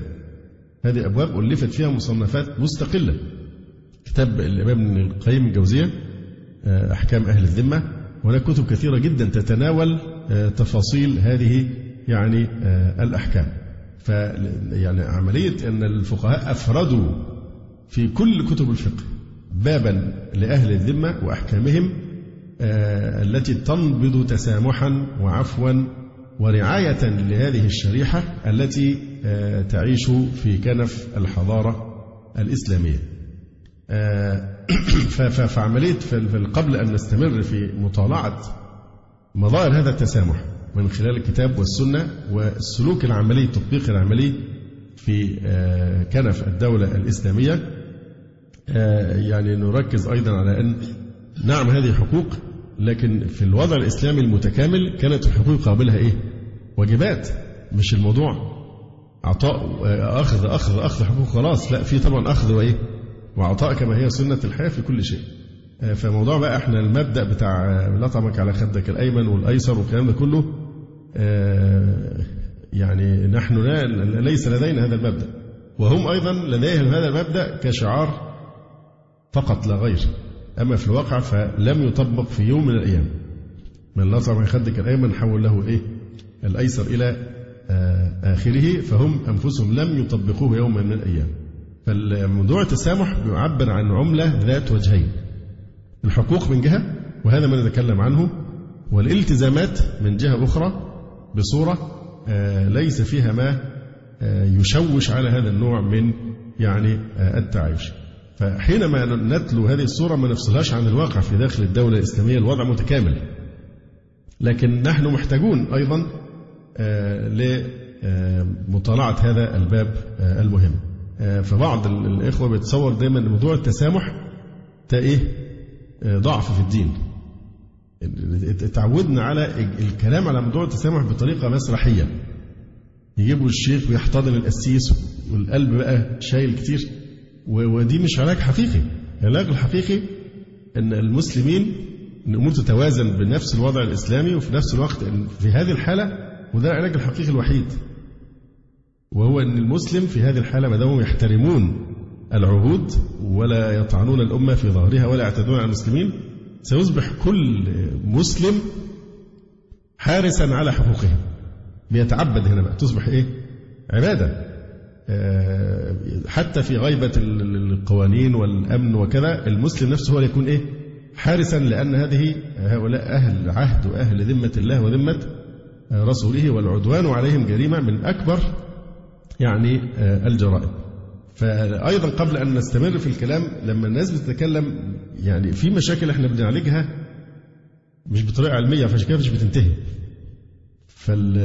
هذه أبواب ألفت فيها مصنفات مستقلة كتاب الإمام ابن القيم الجوزية آه، أحكام أهل الذمة هناك كتب كثيرة جدا تتناول آه، تفاصيل هذه يعني آه، الأحكام ف يعني عملية أن الفقهاء أفردوا في كل كتب الفقه بابا لأهل الذمة وأحكامهم آه، التي تنبض تسامحا وعفوا ورعاية لهذه الشريحة التي آه، تعيش في كنف الحضارة الإسلامية آه، [CLEARS THROAT] فعملية قبل أن نستمر في مطالعة مظاهر هذا التسامح من خلال الكتاب والسنة والسلوك العملي التطبيق العملي في كنف الدولة الإسلامية آه، يعني نركز أيضا على أن نعم هذه حقوق لكن في الوضع الإسلامي المتكامل كانت الحقوق قابلها إيه؟ واجبات مش الموضوع عطاء آه، أخذ أخذ أخذ حقوق خلاص لا في طبعا أخذ وإيه؟ وعطاء كما هي سنة الحياة في كل شيء آه، فموضوع بقى احنا المبدأ بتاع لطمك على خدك الأيمن والأيسر والكلام ده كله يعني نحن لا ليس لدينا هذا المبدأ وهم أيضا لديهم هذا المبدأ كشعار فقط لا غير أما في الواقع فلم يطبق في يوم من الأيام من نصر من خدك الأيمن حول له إيه الأيسر إلى آه، آخره فهم أنفسهم لم يطبقوه يوما من الأيام فالموضوع التسامح يعبر عن عملة ذات وجهين الحقوق من جهة وهذا ما نتكلم عنه والالتزامات من جهة أخرى بصورة آه، ليس فيها ما آه، يشوش على هذا النوع من يعني التعايش فحينما نتلو هذه الصورة ما نفصلهاش عن الواقع في داخل الدولة الإسلامية الوضع متكامل لكن نحن محتاجون أيضا آه، لمطالعة هذا الباب آه، المهم آه، فبعض الإخوة بيتصور دايما أن موضوع التسامح تأيه ضعف في الدين اتعودنا على الكلام على موضوع التسامح بطريقة مسرحية يجيبوا الشيخ ويحتضن القسيس والقلب بقى شايل كتير ودي مش علاج حقيقي العلاج الحقيقي أن المسلمين الأمور تتوازن بنفس الوضع الإسلامي وفي نفس الوقت أن في هذه الحالة وده العلاج الحقيقي الوحيد وهو أن المسلم في هذه الحالة ما دامهم يحترمون العهود ولا يطعنون الأمة في ظهرها ولا يعتدون على المسلمين سيصبح كل مسلم حارسا على حقوقهم بيتعبد هنا بقى تصبح إيه عبادة آه، حتى في غيبة القوانين والأمن وكذا المسلم نفسه هو يكون إيه حارسا لأن هذه هؤلاء أهل عهد وأهل ذمة الله وذمة رسوله والعدوان عليهم جريمة من أكبر يعني آه، الجرائم فأيضا قبل أن نستمر في الكلام لما الناس بتتكلم يعني في مشاكل احنا بنعالجها مش بطريقة علمية فعشان كده مش بتنتهي فال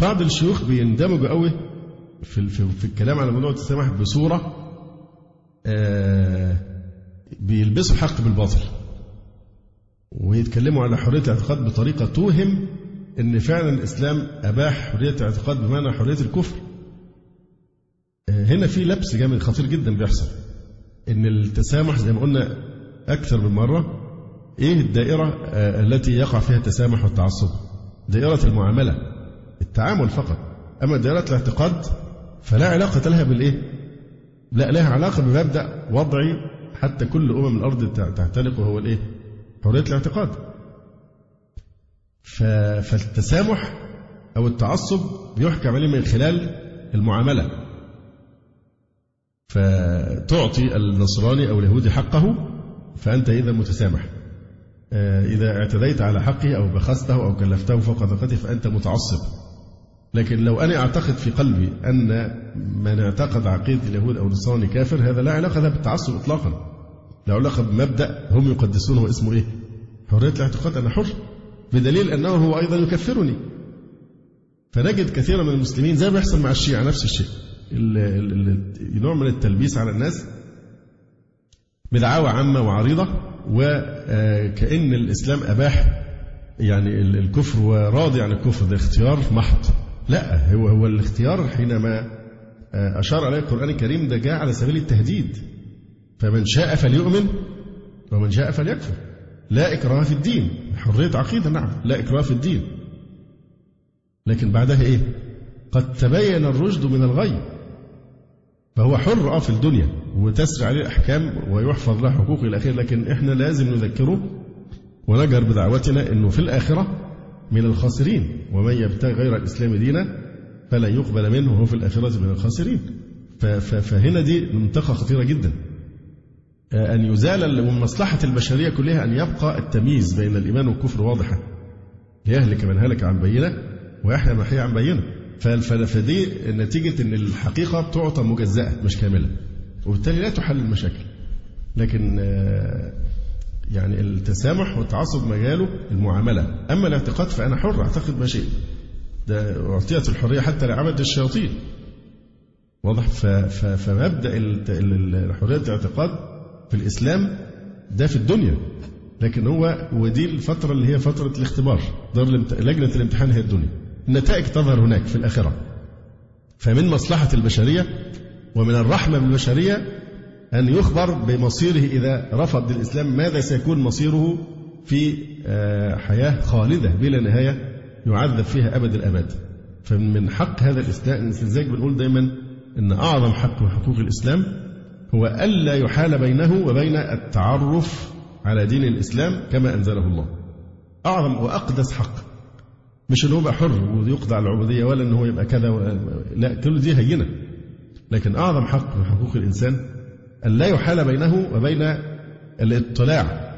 بعض الشيوخ بيندمجوا قوي في, في, في الكلام على موضوع التسامح بصورة آه، بيلبسوا الحق بالباطل ويتكلموا على حرية الاعتقاد بطريقة توهم إن فعلا الإسلام أباح حرية الاعتقاد بمعنى حرية الكفر آه، هنا في لبس جامد خطير جدا بيحصل إن التسامح زي ما قلنا أكثر من مرة إيه الدائرة آه، التي يقع فيها التسامح والتعصب دائرة المعاملة التعامل فقط أما دائرة الاعتقاد فلا علاقة لها بالإيه؟ لا لها علاقة بمبدأ وضعي حتى كل أمم الأرض تهتلك وهو الإيه؟ حرية الاعتقاد. فالتسامح أو التعصب بيحكم عليه من خلال المعاملة. فتعطي النصراني أو اليهودي حقه فأنت إذا متسامح. آه، إذا اعتديت على حقه أو بخسته أو كلفته فوق طاقته فأنت متعصب لكن لو أنا أعتقد في قلبي أن من اعتقد عقيدة اليهود أو النصراني كافر هذا لا علاقة له بالتعصب إطلاقا له علاقة بمبدأ هم يقدسونه اسمه إيه حرية الاعتقاد أنا حر بدليل أنه هو أيضا يكفرني فنجد كثيرا من المسلمين زي ما بيحصل مع الشيعة نفس الشيء نوع من التلبيس على الناس بدعاوى عامة وعريضة وكأن آه، الإسلام أباح يعني الكفر وراضي عن الكفر ده اختيار محض لا هو هو الاختيار حينما آه، أشار عليه القرآن الكريم ده جاء على سبيل التهديد فمن شاء فليؤمن ومن شاء فليكفر لا إكراه في الدين حرية عقيدة نعم لا إكراه في الدين لكن بعدها إيه قد تبين الرشد من الغي فهو حر اه في الدنيا وتسري عليه الاحكام ويحفظ له حقوقه الى اخره لكن احنا لازم نذكره ونجهر بدعوتنا انه في الاخره من الخاسرين ومن يبتغي غير الإسلام دينا فلن يقبل منه وهو في الآخرة من الخاسرين فهنا دي منطقة خطيرة جدا آه، أن يزال من مصلحة البشرية كلها أن يبقى التمييز بين الإيمان والكفر واضحا ليهلك من هلك عن بينة ويحيى من حي عن بينة فدي نتيجة أن الحقيقة تعطى مجزأة مش كاملة وبالتالي لا تحل المشاكل لكن آه، يعني التسامح والتعصب مجاله المعاملة أما الاعتقاد فأنا حر أعتقد ما شئت ده أعطيت الحرية حتى لعبد الشياطين واضح فمبدأ حرية الاعتقاد في الإسلام ده في الدنيا لكن هو ودي الفترة اللي هي فترة الاختبار دار لجنة الامتحان هي الدنيا النتائج تظهر هناك في الآخرة فمن مصلحة البشرية ومن الرحمة بالبشرية أن يخبر بمصيره إذا رفض الإسلام ماذا سيكون مصيره في آه، حياة خالدة بلا نهاية يعذب فيها أبد الأبد فمن حق هذا الإسلام لذلك بنقول دايما أن أعظم حق من حقوق الإسلام هو ألا يحال بينه وبين التعرف على دين الإسلام كما أنزله الله أعظم وأقدس حق مش ان هو يبقى حر ويقضى على العبوديه ولا ان هو يبقى كذا ولا لا كل دي هينه لكن اعظم حق من حقوق الانسان أن لا يحال بينه وبين الاطلاع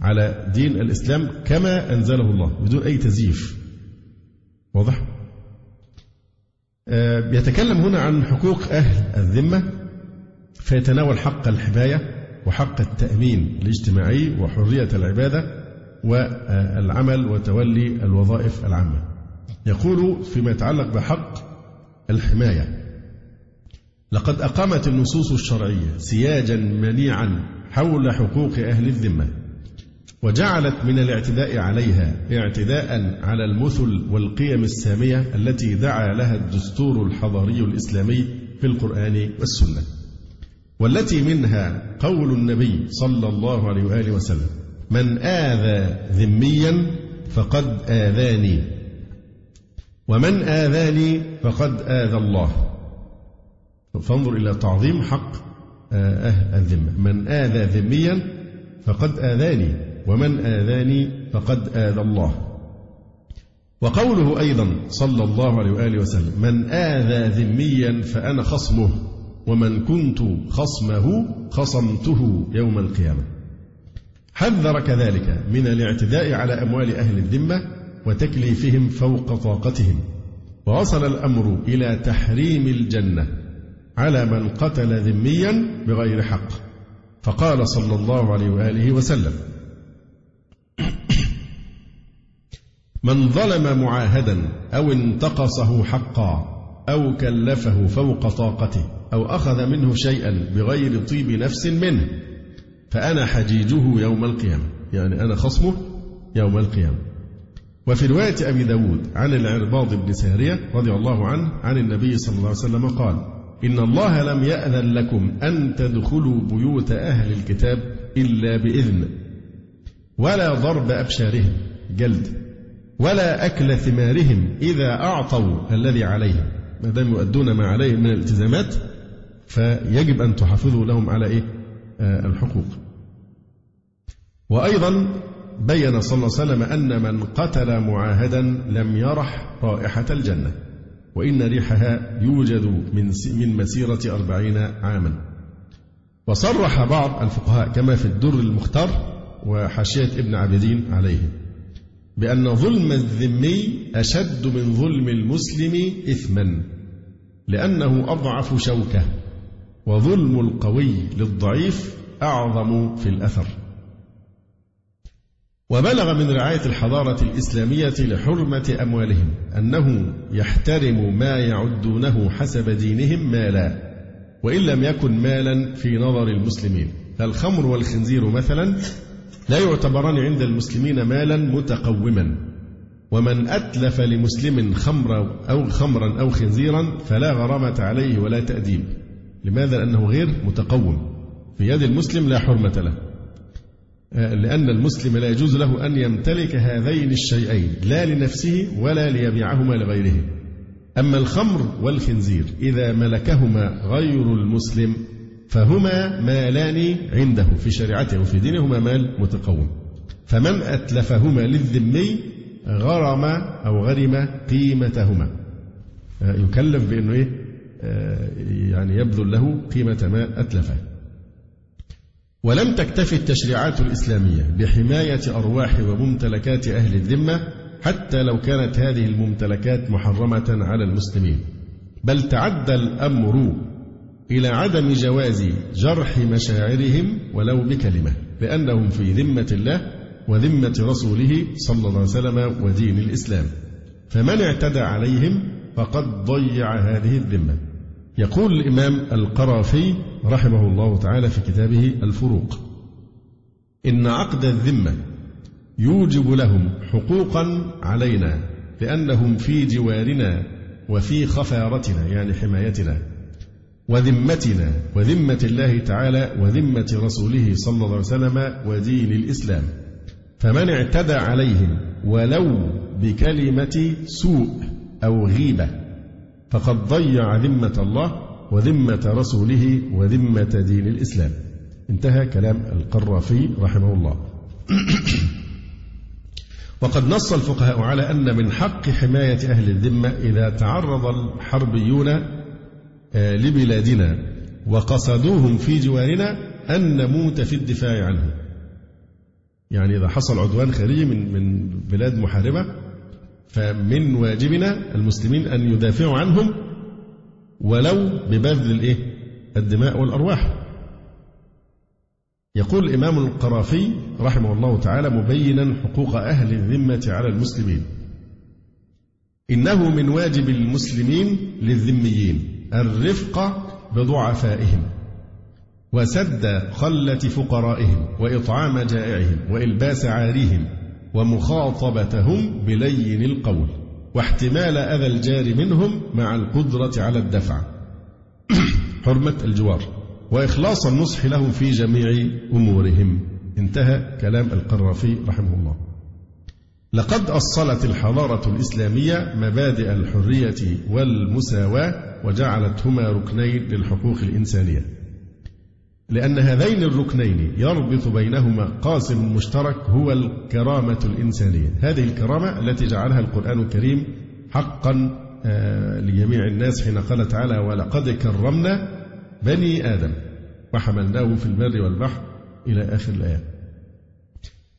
على دين الإسلام كما أنزله الله بدون أي تزييف واضح؟ آه، يتكلم هنا عن حقوق أهل الذمة فيتناول حق الحماية وحق التأمين الاجتماعي وحرية العبادة والعمل وتولي الوظائف العامة يقول فيما يتعلق بحق الحماية لقد أقامت النصوص الشرعية سياجا منيعا حول حقوق أهل الذمة وجعلت من الاعتداء عليها اعتداء على المثل والقيم السامية التي دعا لها الدستور الحضاري الإسلامي في القرآن والسنة والتي منها قول النبي صلى الله عليه وآله وسلم من آذى ذميا فقد آذاني ومن آذاني فقد آذى الله فانظر إلى تعظيم حق آه، أهل الذمة من آذى ذميا فقد آذاني ومن آذاني فقد آذى الله وقوله أيضا صلى الله عليه وآله وسلم من آذى ذميا فأنا خصمه ومن كنت خصمه خصمته يوم القيامة حذر كذلك من الاعتداء على أموال أهل الذمة وتكليفهم فوق طاقتهم ووصل الأمر إلى تحريم الجنة على من قتل ذميا بغير حق فقال صلى الله عليه وآله وسلم [CLEARS THROAT] من ظلم معاهدا أو انتقصه حقا أو كلفه فوق طاقته أو أخذ منه شيئا بغير طيب نفس منه فأنا حجيجه يوم القيامة يعني أنا خصمه يوم القيامة وفي رواية أبي داود عن العرباض بن سارية رضي الله عنه عن النبي صلى الله عليه وسلم قال إن الله لم يأذن لكم أن تدخلوا بيوت أهل الكتاب إلا بإذن ولا ضرب أبشارهم جلد ولا أكل ثمارهم إذا أعطوا الذي عليهم ما دام يؤدون ما عليهم من الالتزامات فيجب أن تحافظوا لهم على إيه؟ آه الحقوق وأيضا بين صلى الله عليه وسلم أن من قتل معاهدا لم يرح رائحة الجنة وإن ريحها يوجد من من مسيرة أربعين عاما وصرح بعض الفقهاء كما في الدر المختار وحاشية ابن عابدين عليه بأن ظلم الذمي أشد من ظلم المسلم إثما لأنه أضعف شوكة وظلم القوي للضعيف أعظم في الأثر وبلغ من رعاية الحضارة الإسلامية لحرمة أموالهم أنه يحترم ما يعدونه حسب دينهم مالا وإن لم يكن مالا في نظر المسلمين فالخمر والخنزير مثلا لا يعتبران عند المسلمين مالا متقوما ومن أتلف لمسلم خمرا أو خمرا أو خنزيرا فلا غرامة عليه ولا تأديب لماذا؟ لأنه غير متقوم في يد المسلم لا حرمة له لأن المسلم لا يجوز له أن يمتلك هذين الشيئين لا لنفسه ولا ليبيعهما لغيره أما الخمر والخنزير إذا ملكهما غير المسلم فهما مالان عنده في شريعته وفي دينه هما مال متقوم فمن أتلفهما للذمي غرم أو غرم قيمتهما آه، يكلف بأنه إيه آه، يعني يبذل له قيمة ما أتلفه ولم تكتفي التشريعات الإسلامية بحماية أرواح وممتلكات أهل الذمة حتى لو كانت هذه الممتلكات محرمة على المسلمين بل تعدى الأمر إلى عدم جواز جرح مشاعرهم ولو بكلمة لأنهم في ذمة الله وذمة رسوله صلى الله عليه وسلم ودين الإسلام فمن اعتدى عليهم فقد ضيع هذه الذمة يقول الإمام القرافي رحمه الله تعالى في كتابه الفروق إن عقد الذمة يوجب لهم حقوقا علينا لأنهم في جوارنا وفي خفارتنا يعني حمايتنا وذمتنا وذمة الله تعالى وذمة رسوله صلى الله عليه وسلم ودين الإسلام فمن اعتدى عليهم ولو بكلمة سوء أو غيبة فقد ضيع ذمة الله وذمة رسوله وذمة دين الإسلام انتهى كلام القرافي رحمه الله [COUGHS] وقد نص الفقهاء على أن من حق حماية أهل الذمة إذا تعرض الحربيون آه، لبلادنا وقصدوهم في جوارنا أن نموت في الدفاع عنهم يعني إذا حصل عدوان خارجي من من بلاد محاربة فمن واجبنا المسلمين أن يدافعوا عنهم ولو ببذل الإيه؟ الدماء والأرواح يقول الإمام القرافي رحمه الله تعالى مبينا حقوق أهل الذمة على المسلمين إنه من واجب المسلمين للذميين الرفق بضعفائهم وسد خلة فقرائهم وإطعام جائعهم وإلباس عاريهم ومخاطبتهم بلين القول واحتمال أذى الجار منهم مع القدرة على الدفع [CLEARS THROAT] حرمة الجوار وإخلاص النصح لهم في جميع أمورهم انتهى كلام القرافي رحمه الله لقد أصلت الحضارة الإسلامية مبادئ الحرية والمساواة وجعلتهما ركنين للحقوق الإنسانية لأن هذين الركنين يربط بينهما قاسم مشترك هو الكرامة الإنسانية هذه الكرامة التي جعلها القرآن الكريم حقا آه، لجميع الناس حين قال تعالى ولقد كرمنا بني آدم وحملناه في البر والبحر إلى آخر الآية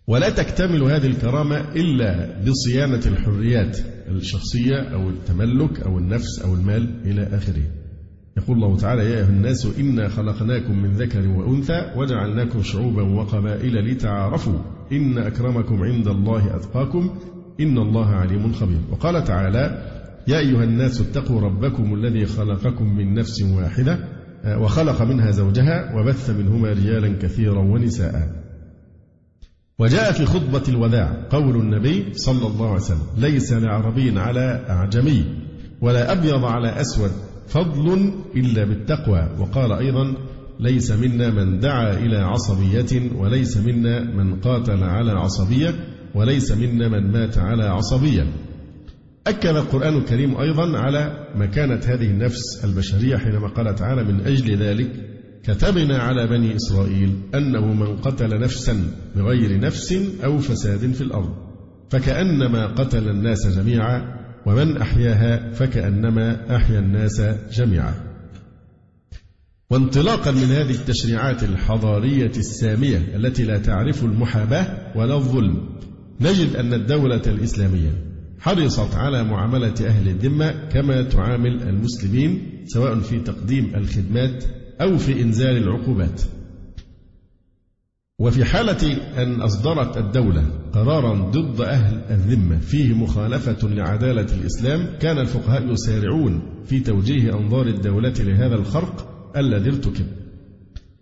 ولا تكتمل هذه الكرامة إلا بصيانة الحريات الشخصية أو التملك أو النفس أو المال إلى آخره يقول الله تعالى يا أيها الناس إنا خلقناكم من ذكر وأنثى وجعلناكم شعوبا وقبائل لتعارفوا إن أكرمكم عند الله أتقاكم إن الله عليم خبير وقال تعالى يا أيها الناس اتقوا ربكم الذي خلقكم من نفس واحدة وخلق منها زوجها وبث منهما رجالا كثيرا ونساء وجاء في خطبة الوداع قول النبي صلى الله عليه وسلم ليس لعربي على أعجمي ولا أبيض على أسود فضل إلا بالتقوى وقال أيضا ليس منا من دعا إلى عصبية وليس منا من قاتل على عصبية وليس منا من مات على عصبية أكد القرآن الكريم أيضا على مكانة هذه النفس البشرية حينما قال تعالى من أجل ذلك كتبنا على بني إسرائيل أنه من قتل نفسا بغير نفس أو فساد في الأرض فكأنما قتل الناس جميعا ومن أحياها فكأنما أحيا الناس جميعا. وانطلاقا من هذه التشريعات الحضارية السامية التي لا تعرف المحاباة ولا الظلم، نجد أن الدولة الإسلامية حرصت على معاملة أهل الذمة كما تعامل المسلمين سواء في تقديم الخدمات أو في إنزال العقوبات. وفي حالة أن أصدرت الدولة قرارا ضد أهل الذمة فيه مخالفة لعدالة الإسلام كان الفقهاء يسارعون في توجيه أنظار الدولة لهذا الخرق الذي ارتكب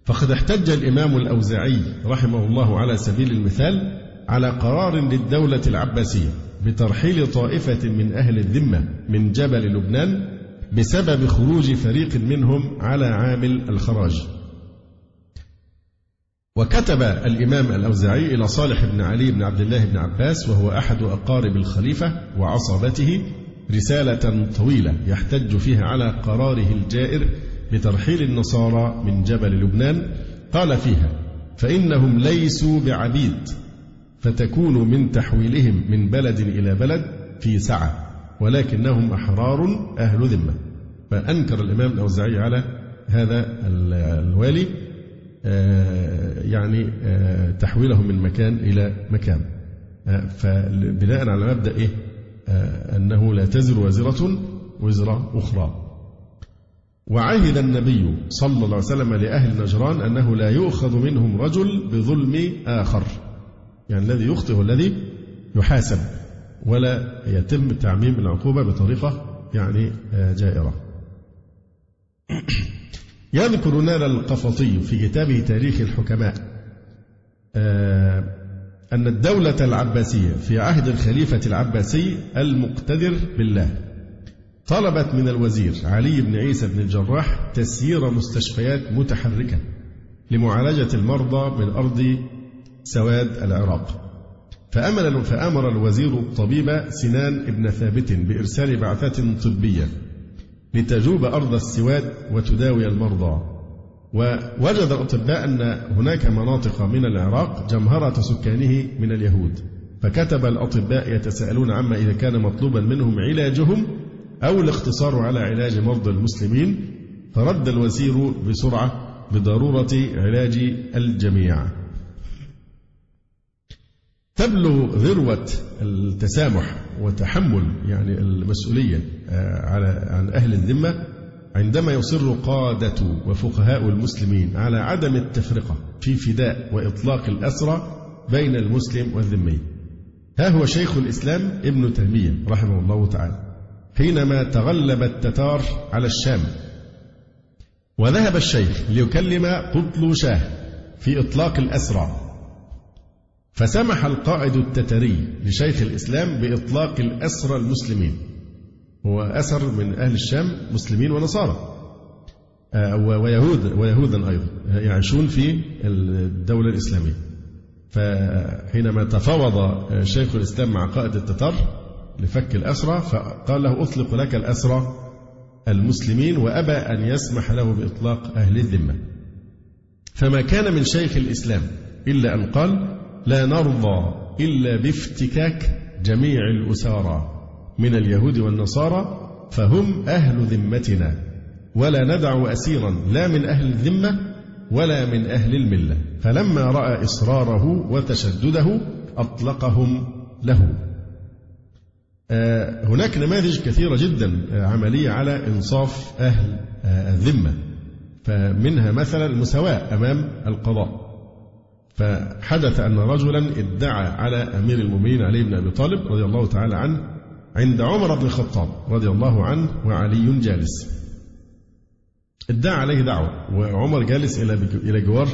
فقد احتج الإمام الأوزاعي رحمه الله على سبيل المثال على قرار للدولة العباسية بترحيل طائفة من أهل الذمة من جبل لبنان بسبب خروج فريق منهم على عامل الخراج وكتب الإمام الأوزاعي إلى صالح بن علي بن عبد الله بن عباس وهو أحد أقارب الخليفة وعصبته رسالة طويلة يحتج فيها على قراره الجائر بترحيل النصارى من جبل لبنان قال فيها فإنهم ليسوا بعبيد فتكون من تحويلهم من بلد إلى بلد في سعة ولكنهم أحرار أهل ذمة فأنكر الإمام الأوزاعي على هذا الوالي آه، يعني آه، تحويله من مكان إلى مكان آه، فبناء على مبدأ إيه؟ أنه لا تزر وازرة وزر أخرى وعهد النبي صلى الله عليه وسلم لأهل نجران أنه لا يؤخذ منهم رجل بظلم آخر يعني الذي يخطئ الذي يحاسب ولا يتم تعميم العقوبة بطريقة يعني جائرة يذكر نال القفطي في كتابه تاريخ الحكماء آه، أن الدولة العباسية في عهد الخليفة العباسي المقتدر بالله طلبت من الوزير علي بن عيسى بن الجراح تسيير مستشفيات متحركة لمعالجة المرضى من أرض سواد العراق فأمر, فأمر الوزير الطبيب سنان بن ثابت بإرسال بعثة طبية لتجوب أرض السواد وتداوي المرضى ووجد الأطباء أن هناك مناطق من العراق جمهرة سكانه من اليهود فكتب الأطباء يتساءلون عما إذا كان مطلوبا منهم علاجهم أو الاقتصار على علاج مرضى المسلمين فرد الوزير بسرعة بضرورة علاج الجميع تبلغ ذروة التسامح وتحمل يعني المسؤولية آه، على عن أهل الذمة عندما يصر قادة وفقهاء المسلمين على عدم التفرقة في فداء وإطلاق الأسرى بين المسلم والذمي ها هو شيخ الإسلام ابن تيمية رحمه الله تعالى حينما تغلب التتار على الشام وذهب الشيخ ليكلم قطل شاه في إطلاق الأسرى فسمح القائد التتري لشيخ الإسلام بإطلاق الأسرى المسلمين هو أسر من أهل الشام مسلمين ونصارى آه، ويهود ويهودا أيضا يعيشون في الدولة الإسلامية فحينما تفاوض آه، شيخ الإسلام مع قائد التتر لفك الأسرى فقال له أطلق لك الأسرى المسلمين وأبى أن يسمح له بإطلاق أهل الذمة فما كان من شيخ الإسلام إلا أن قال لا نرضى إلا بافتكاك جميع الأسارى من اليهود والنصارى فهم أهل ذمتنا ولا ندع أسيرا لا من أهل الذمة ولا من أهل الملة فلما رأى إصراره وتشدده أطلقهم له آه، هناك نماذج كثيرة جدا آه، عملية على إنصاف أهل آه، الذمة فمنها مثلا المساواة أمام القضاء فحدث أن رجلا ادعى على أمير المؤمنين علي بن أبي طالب رضي الله تعالى عنه عند عمر بن الخطاب رضي الله عنه وعلي جالس ادعى عليه دعوة وعمر جالس إلى إلى جوار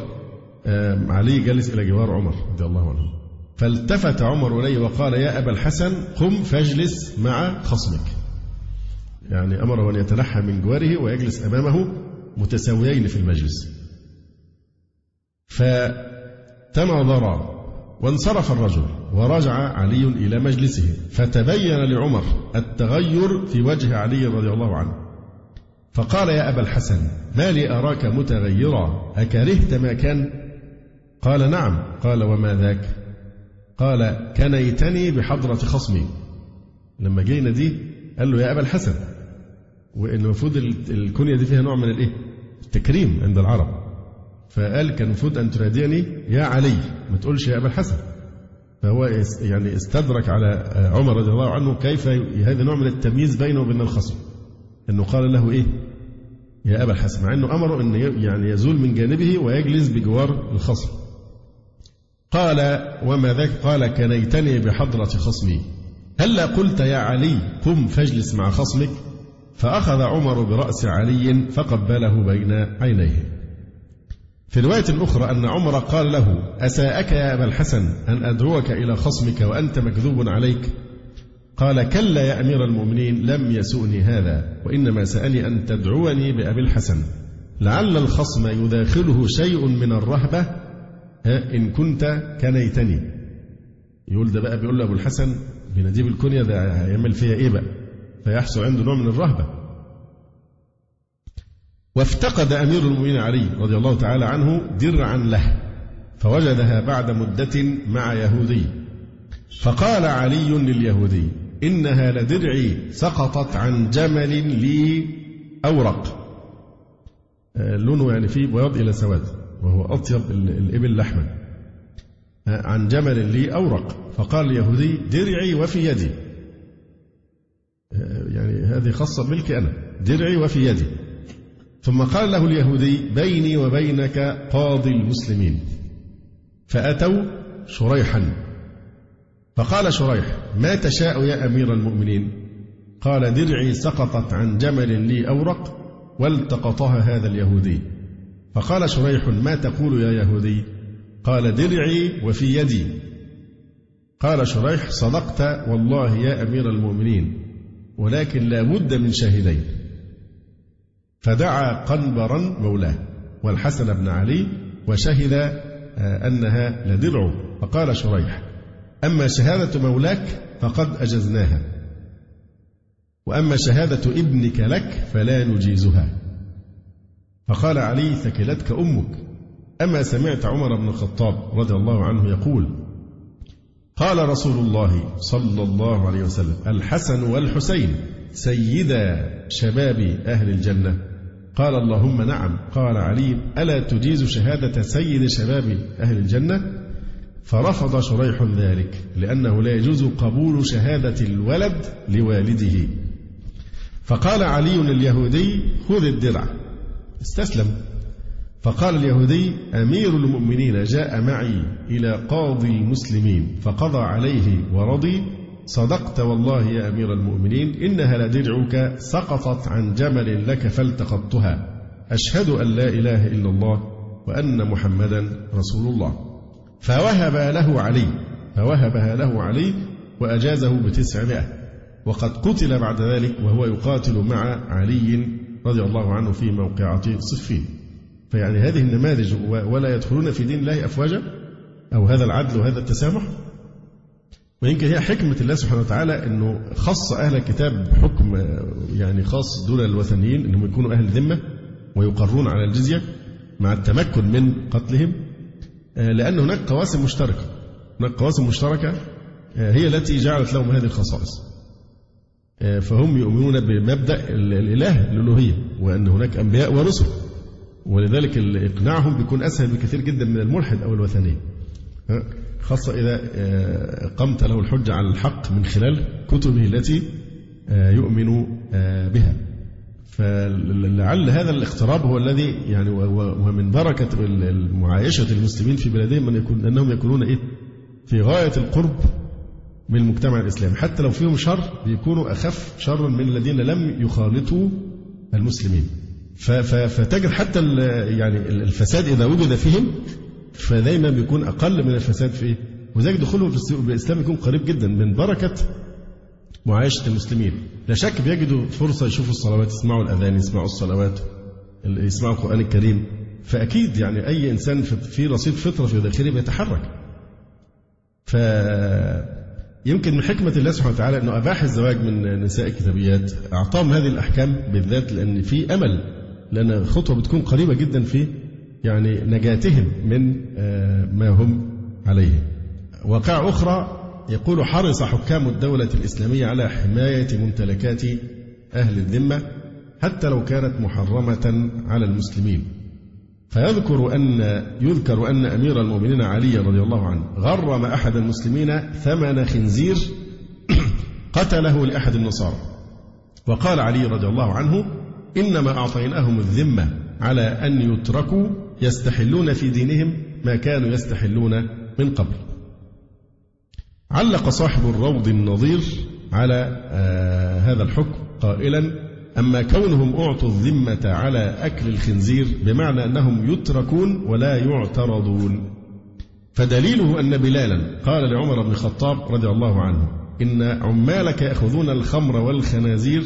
علي جالس إلى جوار عمر رضي الله عنه فالتفت عمر إليه وقال يا أبا الحسن قم فاجلس مع خصمك يعني أمره أن يتنحى من جواره ويجلس أمامه متساويين في المجلس ف تناظرا وانصرف الرجل ورجع علي إلى مجلسه فتبين لعمر التغير في وجه علي رضي الله عنه فقال يا أبا الحسن ما لي أراك متغيرا أكرهت ما كان قال نعم قال وما ذاك قال كنيتني بحضرة خصمي لما جينا دي قال له يا أبا الحسن المفروض الكنية دي فيها نوع من الإيه التكريم عند العرب فقال كان المفروض أن تناديني يا علي ما تقولش يا أبا الحسن فهو يعني استدرك على آه، عمر رضي الله عنه كيف هذا نوع من التمييز بينه وبين الخصم أنه قال له إيه يا أبا الحسن مع أنه أمره أن يعني يزول من جانبه ويجلس بجوار الخصم قال وما ذاك قال كنيتني بحضرة خصمي هلا قلت يا علي قم فاجلس مع خصمك فأخذ عمر برأس علي فقبله بين عينيه في رواية أخرى أن عمر قال له أساءك يا أبا الحسن أن أدعوك إلى خصمك وأنت مكذوب عليك قال كلا يا أمير المؤمنين لم يسؤني هذا وإنما سألني أن تدعوني بأبي الحسن لعل الخصم يداخله شيء من الرهبة إن كنت كنيتني يقول ده بقى بيقول له أبو الحسن بنجيب الكنية ده هيعمل فيها إيه بقى فيحصل عنده نوع من الرهبة وافتقد أمير المؤمنين علي رضي الله تعالى عنه درعا له فوجدها بعد مدة مع يهودي فقال علي لليهودي إنها لدرعي سقطت عن جمل لي أورق آه، لونه يعني فيه بياض إلى سواد وهو أطيب الإبل لحما آه، عن جمل لي أورق فقال اليهودي درعي وفي يدي آه، يعني هذه خاصة ملكي أنا درعي وفي يدي ثم قال له اليهودي بيني وبينك قاضي المسلمين فأتوا شريحا فقال شريح ما تشاء يا أمير المؤمنين قال درعي سقطت عن جمل لي أورق والتقطها هذا اليهودي فقال شريح ما تقول يا يهودي قال درعي وفي يدي قال شريح صدقت والله يا أمير المؤمنين ولكن لا بد من شاهدين فدعا قنبرا مولاه والحسن بن علي وشهد آه، أنها لدرع فقال شريح أما شهادة مولاك فقد أجزناها وأما شهادة ابنك لك فلا نجيزها فقال علي ثكلتك أمك أما سمعت عمر بن الخطاب رضي الله عنه يقول قال رسول الله صلى الله عليه وسلم الحسن والحسين سيدا شباب أهل الجنة قال اللهم نعم قال علي ألا تجيز شهادة سيد شباب أهل الجنة فرفض شريح ذلك لأنه لا يجوز قبول شهادة الولد لوالده فقال علي اليهودي خذ الدرع استسلم فقال اليهودي أمير المؤمنين جاء معي إلى قاضي المسلمين فقضى عليه ورضي صدقت والله يا أمير المؤمنين إنها لدرعك سقطت عن جمل لك فالتقطتها أشهد أن لا إله إلا الله وأن محمدا رسول الله فوهب له علي فوهبها له علي وأجازه بتسعمائة وقد قتل بعد ذلك وهو يقاتل مع علي رضي الله عنه في موقعة صفين فيعني هذه النماذج ولا يدخلون في دين الله أفواجا أو هذا العدل وهذا التسامح ويمكن هي حكمة الله سبحانه وتعالى أنه خص أهل الكتاب بحكم يعني خاص دون الوثنيين أنهم يكونوا أهل ذمة ويقرون على الجزية مع التمكن من قتلهم آه، لأن هناك قواسم مشتركة هناك قواسم مشتركة آه، هي التي جعلت لهم هذه الخصائص آه، فهم يؤمنون بمبدأ الإله الألوهية وأن هناك أنبياء ورسل ولذلك إقناعهم بيكون أسهل بكثير جدا من الملحد أو الوثني خاصة إذا آه، قمت له الحجة على الحق من خلال كتبه التي آه، يؤمن آه، بها فلعل هذا الاقتراب هو الذي يعني ومن بركة معايشة المسلمين في بلادهم أن يكون أنهم يكونون إيه في غاية القرب من المجتمع الإسلامي حتى لو فيهم شر بيكونوا أخف شرا من الذين لم يخالطوا المسلمين فتجد حتى يعني الفساد إذا وجد فيهم فدايما بيكون أقل من الفساد في إيه؟ وذلك دخولهم في الإسلام يكون قريب جدا من بركة معايشة المسلمين لا شك بيجدوا فرصة يشوفوا الصلوات يسمعوا الأذان يسمعوا الصلوات يسمعوا القرآن الكريم فأكيد يعني أي إنسان في رصيد فطرة في داخله بيتحرك ف يمكن من حكمة الله سبحانه وتعالى أنه أباح الزواج من نساء الكتابيات أعطاهم هذه الأحكام بالذات لأن في أمل لأن خطوة بتكون قريبة جدا في يعني نجاتهم من آه، ما هم عليه وقع أخرى يقول حرص حكام الدولة الإسلامية على حماية ممتلكات أهل الذمة حتى لو كانت محرمة على المسلمين فيذكر أن يذكر أن أمير المؤمنين علي رضي الله عنه غرم أحد المسلمين ثمن خنزير [COUGHS] قتله لأحد النصارى وقال علي رضي الله عنه إنما أعطيناهم الذمة على أن يتركوا يستحلون في دينهم ما كانوا يستحلون من قبل. علق صاحب الروض النظير على آه هذا الحكم قائلا: أما كونهم أعطوا الذمة على أكل الخنزير بمعنى أنهم يتركون ولا يعترضون. فدليله أن بلالا قال لعمر بن الخطاب رضي الله عنه: إن عمالك يأخذون الخمر والخنازير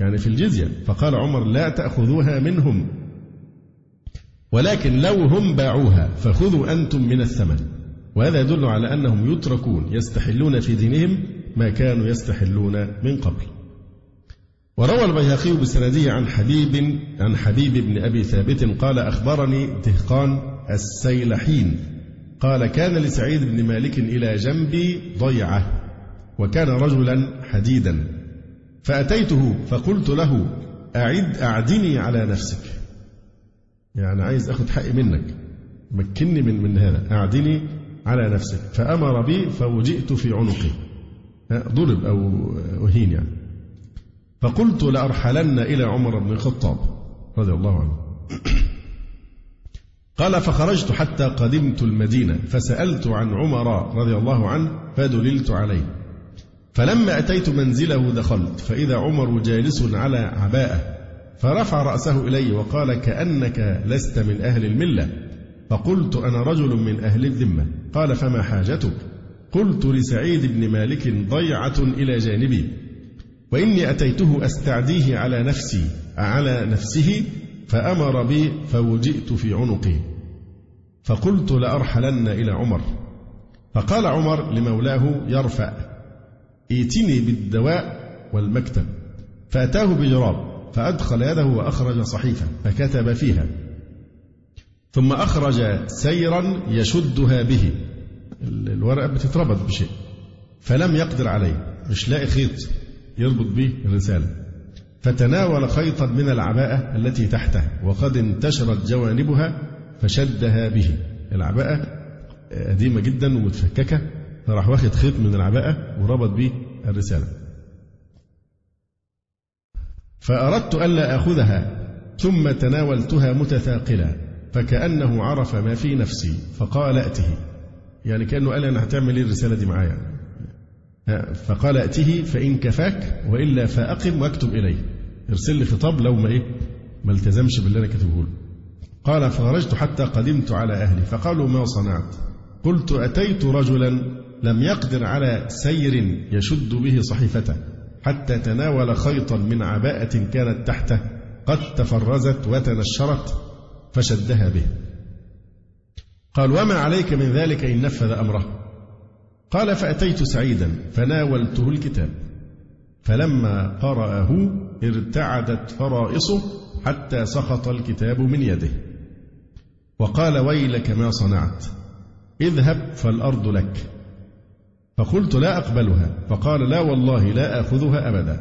يعني في الجزية فقال عمر لا تأخذوها منهم ولكن لو هم باعوها فخذوا أنتم من الثمن وهذا يدل على أنهم يتركون يستحلون في دينهم ما كانوا يستحلون من قبل وروى البيهقي بسنده عن حبيب عن حبيب بن أبي ثابت قال أخبرني دهقان السيلحين قال كان لسعيد بن مالك إلى جنبي ضيعة وكان رجلا حديدا فأتيته فقلت له أعد أعدني على نفسك يعني عايز أخد حقي منك مكني من من هذا أعدلي على نفسك فأمر بي فوجئت في عنقي ضرب أو أهين يعني فقلت لأرحلن إلى عمر بن الخطاب رضي الله عنه قال فخرجت حتى قدمت المدينة فسألت عن عمر رضي الله عنه فدللت عليه فلما أتيت منزله دخلت فإذا عمر جالس على عباءة فرفع رأسه إلي وقال كأنك لست من أهل الملة فقلت أنا رجل من أهل الذمة قال فما حاجتك قلت لسعيد بن مالك ضيعة إلى جانبي وإني أتيته أستعديه على نفسي على نفسه فأمر بي فوجئت في عنقي فقلت لأرحلن إلى عمر فقال عمر لمولاه يرفع ائتني بالدواء والمكتب فأتاه بجراب فأدخل يده وأخرج صحيفة فكتب فيها ثم أخرج سيرا يشدها به الورقة بتتربط بشيء فلم يقدر عليه مش لاقي خيط يربط به الرسالة فتناول خيطا من العباءة التي تحته وقد انتشرت جوانبها فشدها به العباءة آه، قديمة جدا ومتفككة فراح واخد خيط من العباءة وربط به الرسالة فأردت ألا آخذها ثم تناولتها متثاقلا فكأنه عرف ما في نفسي فقال أته يعني كأنه قال أنا هتعمل إيه الرسالة دي معايا فقال أته فإن كفاك وإلا فأقم واكتب إلي ارسل لي خطاب لو ما إيه ما التزمش باللي أنا كاتبه له قال فخرجت حتى قدمت على أهلي فقالوا ما صنعت قلت أتيت رجلا لم يقدر على سير يشد به صحيفته حتى تناول خيطا من عباءة كانت تحته قد تفرزت وتنشرت فشدها به قال وما عليك من ذلك إن نفذ أمره قال فأتيت سعيدا فناولته الكتاب فلما قرأه ارتعدت فرائصه حتى سقط الكتاب من يده وقال ويلك ما صنعت اذهب فالأرض لك فقلت لا أقبلها فقال لا والله لا آخذها أبدا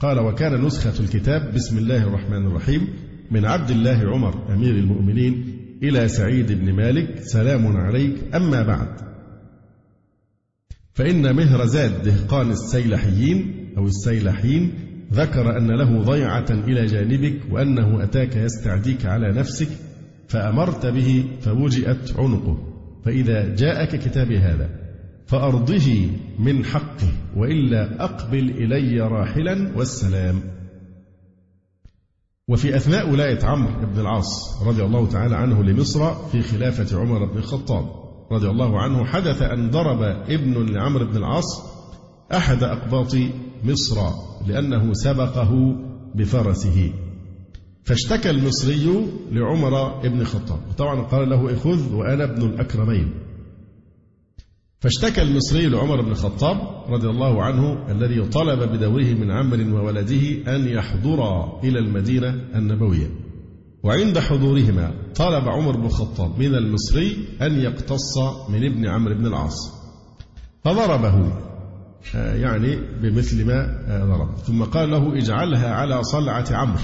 قال وكان نسخة الكتاب بسم الله الرحمن الرحيم من عبد الله عمر أمير المؤمنين إلى سعيد بن مالك سلام عليك أما بعد فإن مهرزاد دهقان السيلحيين أو السيلحين ذكر أن له ضيعة إلى جانبك وأنه أتاك يستعديك على نفسك فأمرت به فوجئت عنقه فإذا جاءك كتابي هذا فأرضه من حقه وإلا أقبل إلي راحلا والسلام وفي أثناء ولاية عمرو بن العاص رضي الله تعالى عنه لمصر في خلافة عمر بن الخطاب رضي الله عنه حدث أن ضرب ابن لعمرو بن العاص أحد أقباط مصر لأنه سبقه بفرسه فاشتكى المصري لعمر بن الخطاب طبعا قال له اخذ إيه، وأنا ابن الأكرمين فاشتكى المصري لعمر بن الخطاب رضي الله عنه الذي طلب بدوره من عمر وولده أن يحضرا إلى المدينة النبوية وعند حضورهما طلب عمر بن الخطاب من المصري أن يقتص من ابن عمرو بن العاص فضربه آه، يعني بمثل ما آه، ضرب ثم قال له اجعلها على صلعة عمرو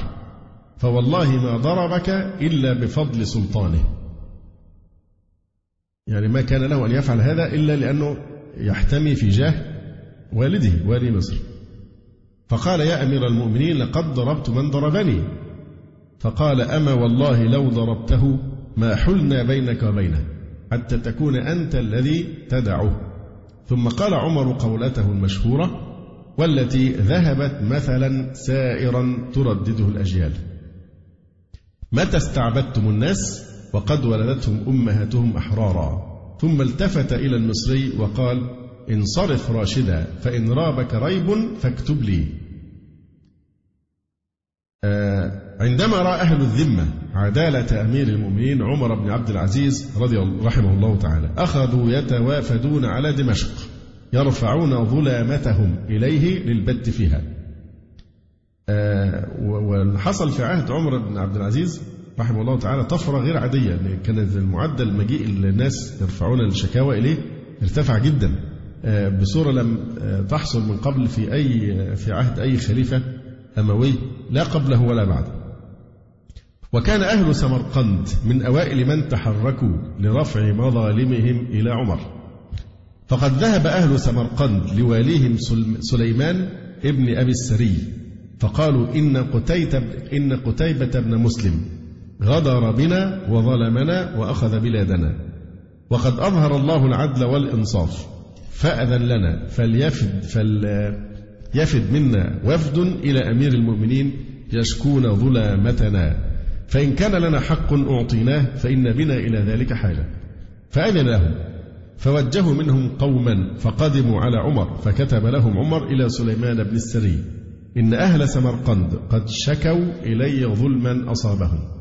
فوالله ما ضربك إلا بفضل سلطانه يعني ما كان له أن يفعل هذا إلا لأنه يحتمي في جاه والده والي مصر فقال يا أمير المؤمنين لقد ضربت من ضربني فقال أما والله لو ضربته ما حلنا بينك وبينه حتى تكون أنت الذي تدعه ثم قال عمر قولته المشهورة والتي ذهبت مثلا سائرا تردده الأجيال متى استعبدتم الناس وقد ولدتهم أمهاتهم أحرارا ثم التفت إلى المصري وقال انصرف راشدا فإن رابك ريب فاكتب لي آه، عندما رأى أهل الذمة عدالة أمير المؤمنين عمر بن عبد العزيز رضي الله رحمه الله تعالى أخذوا يتوافدون على دمشق يرفعون ظلامتهم إليه للبت فيها آه، واللي حصل في عهد عمر بن عبد العزيز رحمه الله تعالى طفرة غير عادية كان المعدل مجيء الناس يرفعون الشكاوى إليه ارتفع جدا آه، بصورة لم آه، تحصل من قبل في أي آه، في عهد أي خليفة أموي لا قبله ولا بعده وكان أهل سمرقند من أوائل من تحركوا لرفع مظالمهم إلى عمر فقد ذهب أهل سمرقند لواليهم سليمان ابن أبي السري فقالوا إن قتيبة إن قتيبة بن مسلم غدر بنا وظلمنا وأخذ بلادنا وقد أظهر الله العدل والإنصاف فأذن لنا فليفد فليفد منا وفد إلى أمير المؤمنين يشكون ظلامتنا فإن كان لنا حق أعطيناه فإن بنا إلى ذلك حاجة فأذن لهم فوجهوا منهم قوما فقدموا على عمر فكتب لهم عمر إلى سليمان بن السري إن أهل سمرقند قد شكوا إلي ظلما أصابهم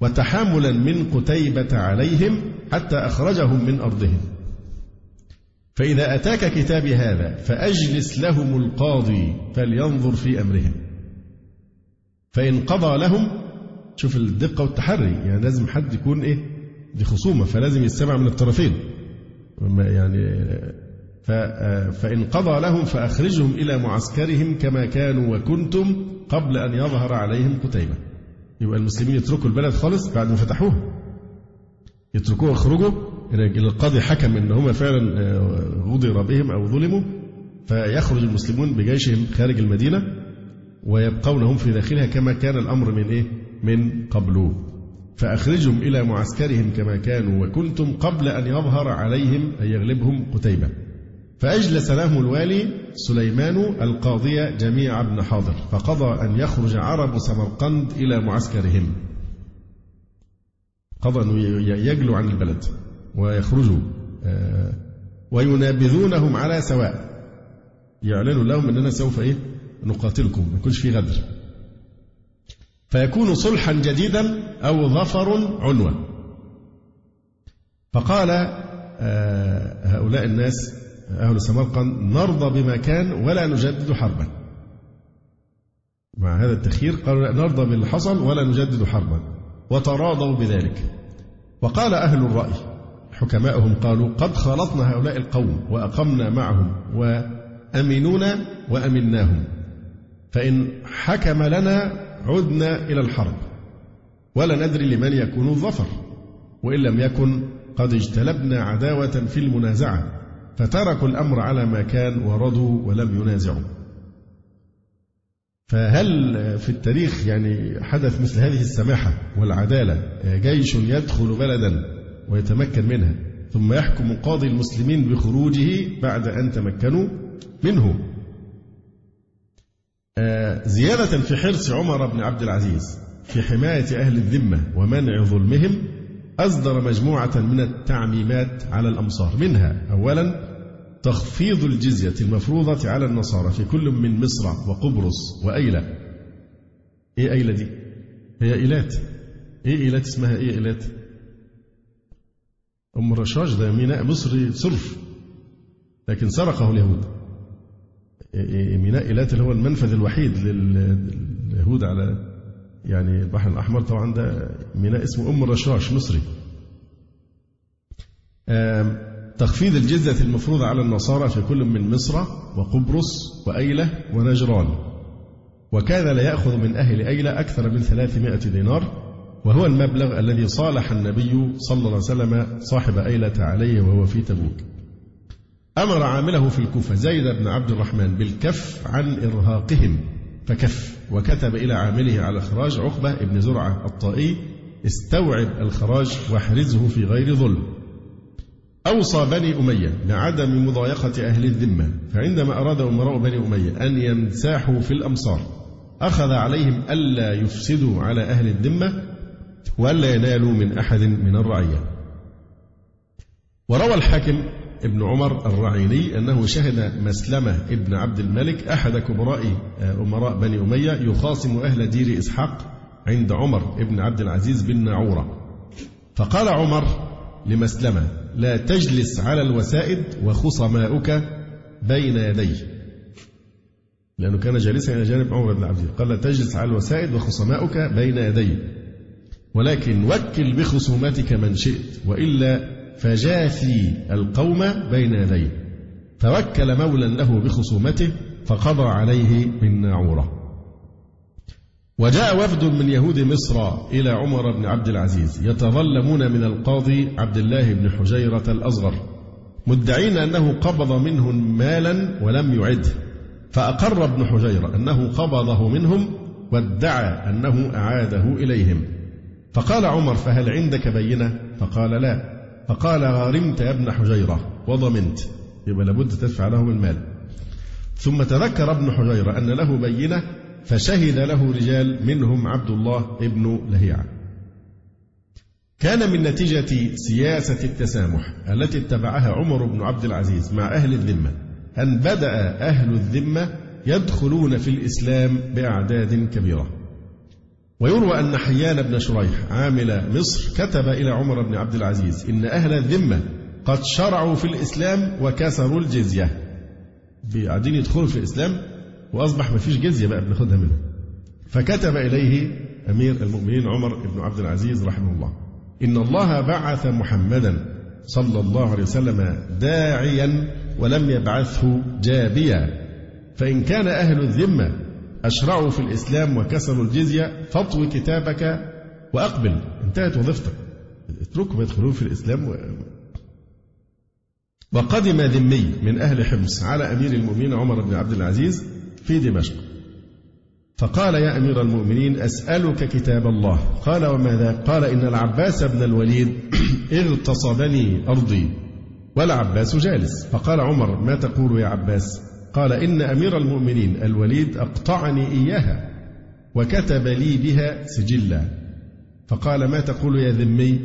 وتحاملا من قتيبة عليهم حتى أخرجهم من أرضهم فإذا أتاك كتابي هذا فأجلس لهم القاضي فلينظر في أمرهم فإن قضى لهم شوف الدقة والتحري يعني لازم حد يكون إيه دي خصومة فلازم يستمع من الطرفين يعني فإن قضى لهم فأخرجهم إلى معسكرهم كما كانوا وكنتم قبل أن يظهر عليهم قتيبة يبقى المسلمين يتركوا البلد خالص بعد ما فتحوها يتركوها يخرجوا القاضي حكم ان هم فعلا آه، غدر بهم او ظلموا فيخرج المسلمون بجيشهم خارج المدينه ويبقون هم في داخلها كما كان الامر من ايه؟ من قبله. فاخرجهم الى معسكرهم كما كانوا وكنتم قبل ان يظهر عليهم ان يغلبهم قتيبه. فأجلس لهم الوالي سليمان القاضي جميع بن حاضر فقضى أن يخرج عرب سمرقند إلى معسكرهم قضى أن يجلوا عن البلد ويخرجوا آه، وينابذونهم على سواء يعلنوا لهم أننا سوف إيه نقاتلكم ما يكونش في غدر فيكون صلحا جديدا أو ظفر عنوة فقال آه، هؤلاء الناس أهل سمرقند نرضى بما كان ولا نجدد حربا مع هذا التخيير قال نرضى باللي حصل ولا نجدد حربا وتراضوا بذلك وقال أهل الرأي حكماؤهم قالوا قد خالطنا هؤلاء القوم وأقمنا معهم وأمنونا وأمناهم فإن حكم لنا عدنا إلى الحرب ولا ندري لمن يكون الظفر وإن لم يكن قد اجتلبنا عداوة في المنازعة فتركوا الأمر على ما كان وردوا ولم ينازعوا فهل في التاريخ يعني حدث مثل هذه السماحة والعدالة جيش يدخل بلدا ويتمكن منها ثم يحكم قاضي المسلمين بخروجه بعد أن تمكنوا منه آه، زيادة في حرص عمر بن عبد العزيز في حماية أهل الذمة ومنع ظلمهم أصدر مجموعة من التعميمات على الأمصار منها أولا تخفيض الجزية المفروضة على النصارى في كل من مصر وقبرص وأيلة إيه أيلة دي؟ هي إيلات إيه إيلات اسمها إيه إيلات؟ أم الرشاش ده ميناء مصري صرف لكن سرقه اليهود إيه، إيه، ميناء إيلات اللي هو المنفذ الوحيد لليهود على يعني البحر الأحمر طبعا ده ميناء اسمه أم الرشاش مصري تخفيض الجزة المفروضة على النصارى في كل من مصر وقبرص وأيلة ونجران وكان لا يأخذ من أهل أيلة أكثر من ثلاثمائة دينار وهو المبلغ الذي صالح النبي صلى الله عليه وسلم صاحب أيلة عليه وهو في تبوك أمر عامله في الكوفة زيد بن عبد الرحمن بالكف عن إرهاقهم فكف وكتب إلى عامله على الخراج عقبة بن زرعة الطائي استوعب الخراج واحرزه في غير ظلم أوصى بني أمية بعدم مضايقة أهل الذمة فعندما أراد أمراء بني أمية أن ينساحوا في الأمصار أخذ عليهم ألا يفسدوا على أهل الذمة وألا ينالوا من أحد من الرعية وروى الحاكم ابن عمر الرعيني أنه شهد مسلمة ابن عبد الملك أحد كبراء آه، أمراء بني أمية يخاصم أهل دير إسحاق عند عمر ابن عبد العزيز بن نعورة فقال عمر لمسلمة لا تجلس على الوسائد وخصماؤك بين يديه لأنه كان جالسا إلى جانب عمر بن عبد قال لا تجلس على الوسائد وخصماؤك بين يديه ولكن وكل بخصوماتك من شئت وإلا فجاثي القوم بين يديه فوكل مولا له بخصومته فقضى عليه من ناعوره وجاء وفد من يهود مصر إلى عمر بن عبد العزيز يتظلمون من القاضي عبد الله بن حجيرة الأصغر مدعين أنه قبض منهم مالا ولم يعده فأقر ابن حجيرة أنه قبضه منهم وادعى أنه أعاده إليهم فقال عمر فهل عندك بينة فقال لا فقال غرمت يا ابن حجيرة وضمنت يبقى لابد تدفع لهم المال ثم تذكر ابن حجيرة أن له بينة فشهد له رجال منهم عبد الله ابن لهيعة كان من نتيجة سياسة التسامح التي اتبعها عمر بن عبد العزيز مع أهل الذمة أن بدأ أهل الذمة يدخلون في الإسلام بأعداد كبيرة ويروى أن حيان بن شريح عامل مصر كتب إلى عمر بن عبد العزيز إن أهل الذمة قد شرعوا في الإسلام وكسروا الجزية قاعدين يدخلوا في الإسلام وأصبح ما فيش جزية بقى بناخدها منهم فكتب إليه أمير المؤمنين عمر بن عبد العزيز رحمه الله إن الله بعث محمدا صلى الله عليه وسلم داعيا ولم يبعثه جابيا فإن كان أهل الذمة أشرعوا في الإسلام وكسروا الجزية فاطوي كتابك وأقبل انتهت وظيفتك اتركوا يدخلون في الإسلام و... وقدم ذمي من أهل حمص على أمير المؤمنين عمر بن عبد العزيز في دمشق فقال يا أمير المؤمنين أسألك كتاب الله قال وماذا قال إن العباس بن الوليد [CLEARS THROAT] اغتصبني أرضي والعباس جالس فقال عمر ما تقول يا عباس قال إن أمير المؤمنين الوليد أقطعني إياها وكتب لي بها سجلا فقال ما تقول يا ذمي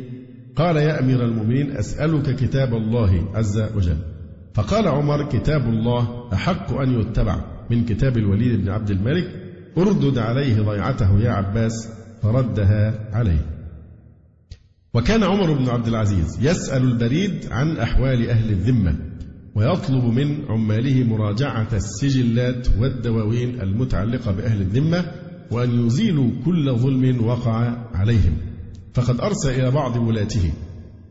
قال يا أمير المؤمنين أسألك كتاب الله عز وجل فقال عمر كتاب الله أحق أن يتبع من كتاب الوليد بن عبد الملك اردد عليه ضيعته يا عباس فردها عليه وكان عمر بن عبد العزيز يسأل البريد عن أحوال أهل الذمة ويطلب من عماله مراجعة السجلات والدواوين المتعلقة بأهل الذمة وأن يزيلوا كل ظلم وقع عليهم فقد أرسل إلى بعض ولاته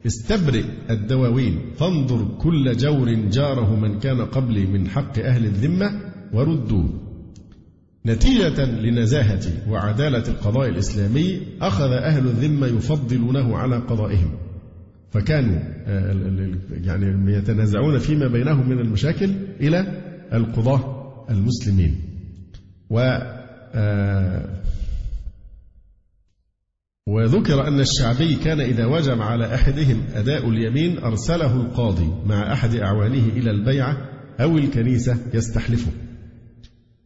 استبرئ الدواوين فانظر كل جور جاره من كان قبلي من حق أهل الذمة وردوه نتيجة لنزاهة وعدالة القضاء الإسلامي أخذ أهل الذمة يفضلونه على قضائهم فكانوا آه، يعني يتنازعون فيما بينهم من المشاكل إلى القضاة المسلمين و آه، وذكر أن الشعبي كان إذا وجب على أحدهم أداء اليمين أرسله القاضي مع أحد أعوانه إلى البيعة أو الكنيسة يستحلفه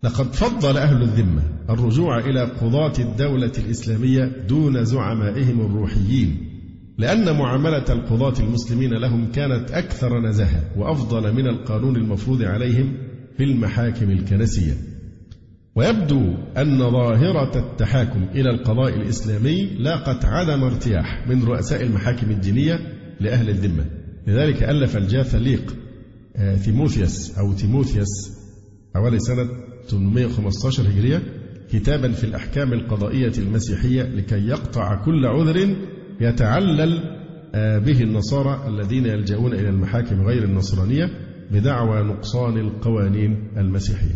لقد فضل أهل الذمة الرجوع إلى قضاة الدولة الإسلامية دون زعمائهم الروحيين لأن معاملة القضاة المسلمين لهم كانت أكثر نزاهة وأفضل من القانون المفروض عليهم في المحاكم الكنسية. ويبدو أن ظاهرة التحاكم إلى القضاء الإسلامي لاقت عدم ارتياح من رؤساء المحاكم الدينية لأهل الذمة. لذلك ألف الجاثليق آه، تيموثيوس أو تيموثيوس حوالي سنة 815 هجرية كتابا في الأحكام القضائية المسيحية لكي يقطع كل عذر يتعلل آه، به النصارى الذين يلجؤون إلى المحاكم غير النصرانية بدعوى نقصان القوانين المسيحية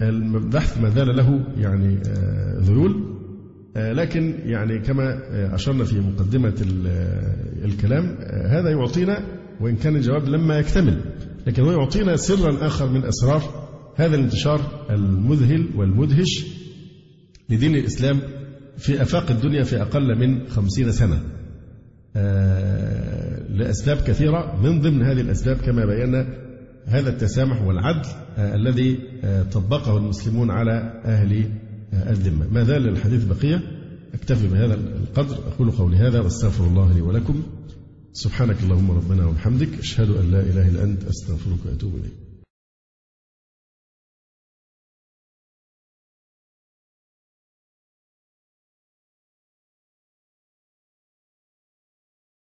البحث ما زال له يعني آه، ذيول آه، لكن يعني كما أشرنا في مقدمة الكلام هذا يعطينا وإن كان الجواب لما يكتمل لكن هو يعطينا سرا آخر من أسرار هذا الانتشار المذهل والمدهش لدين الإسلام في أفاق الدنيا في أقل من خمسين سنة آه، لأسباب كثيرة من ضمن هذه الأسباب كما بينا هذا التسامح والعدل آه، الذي آه، طبقه المسلمون على أهل الذمة ما زال الحديث بقية أكتفي بهذا القدر أقول قولي هذا وأستغفر الله لي ولكم سبحانك اللهم ربنا وبحمدك أشهد أن لا إله إلا أنت أستغفرك وأتوب إليك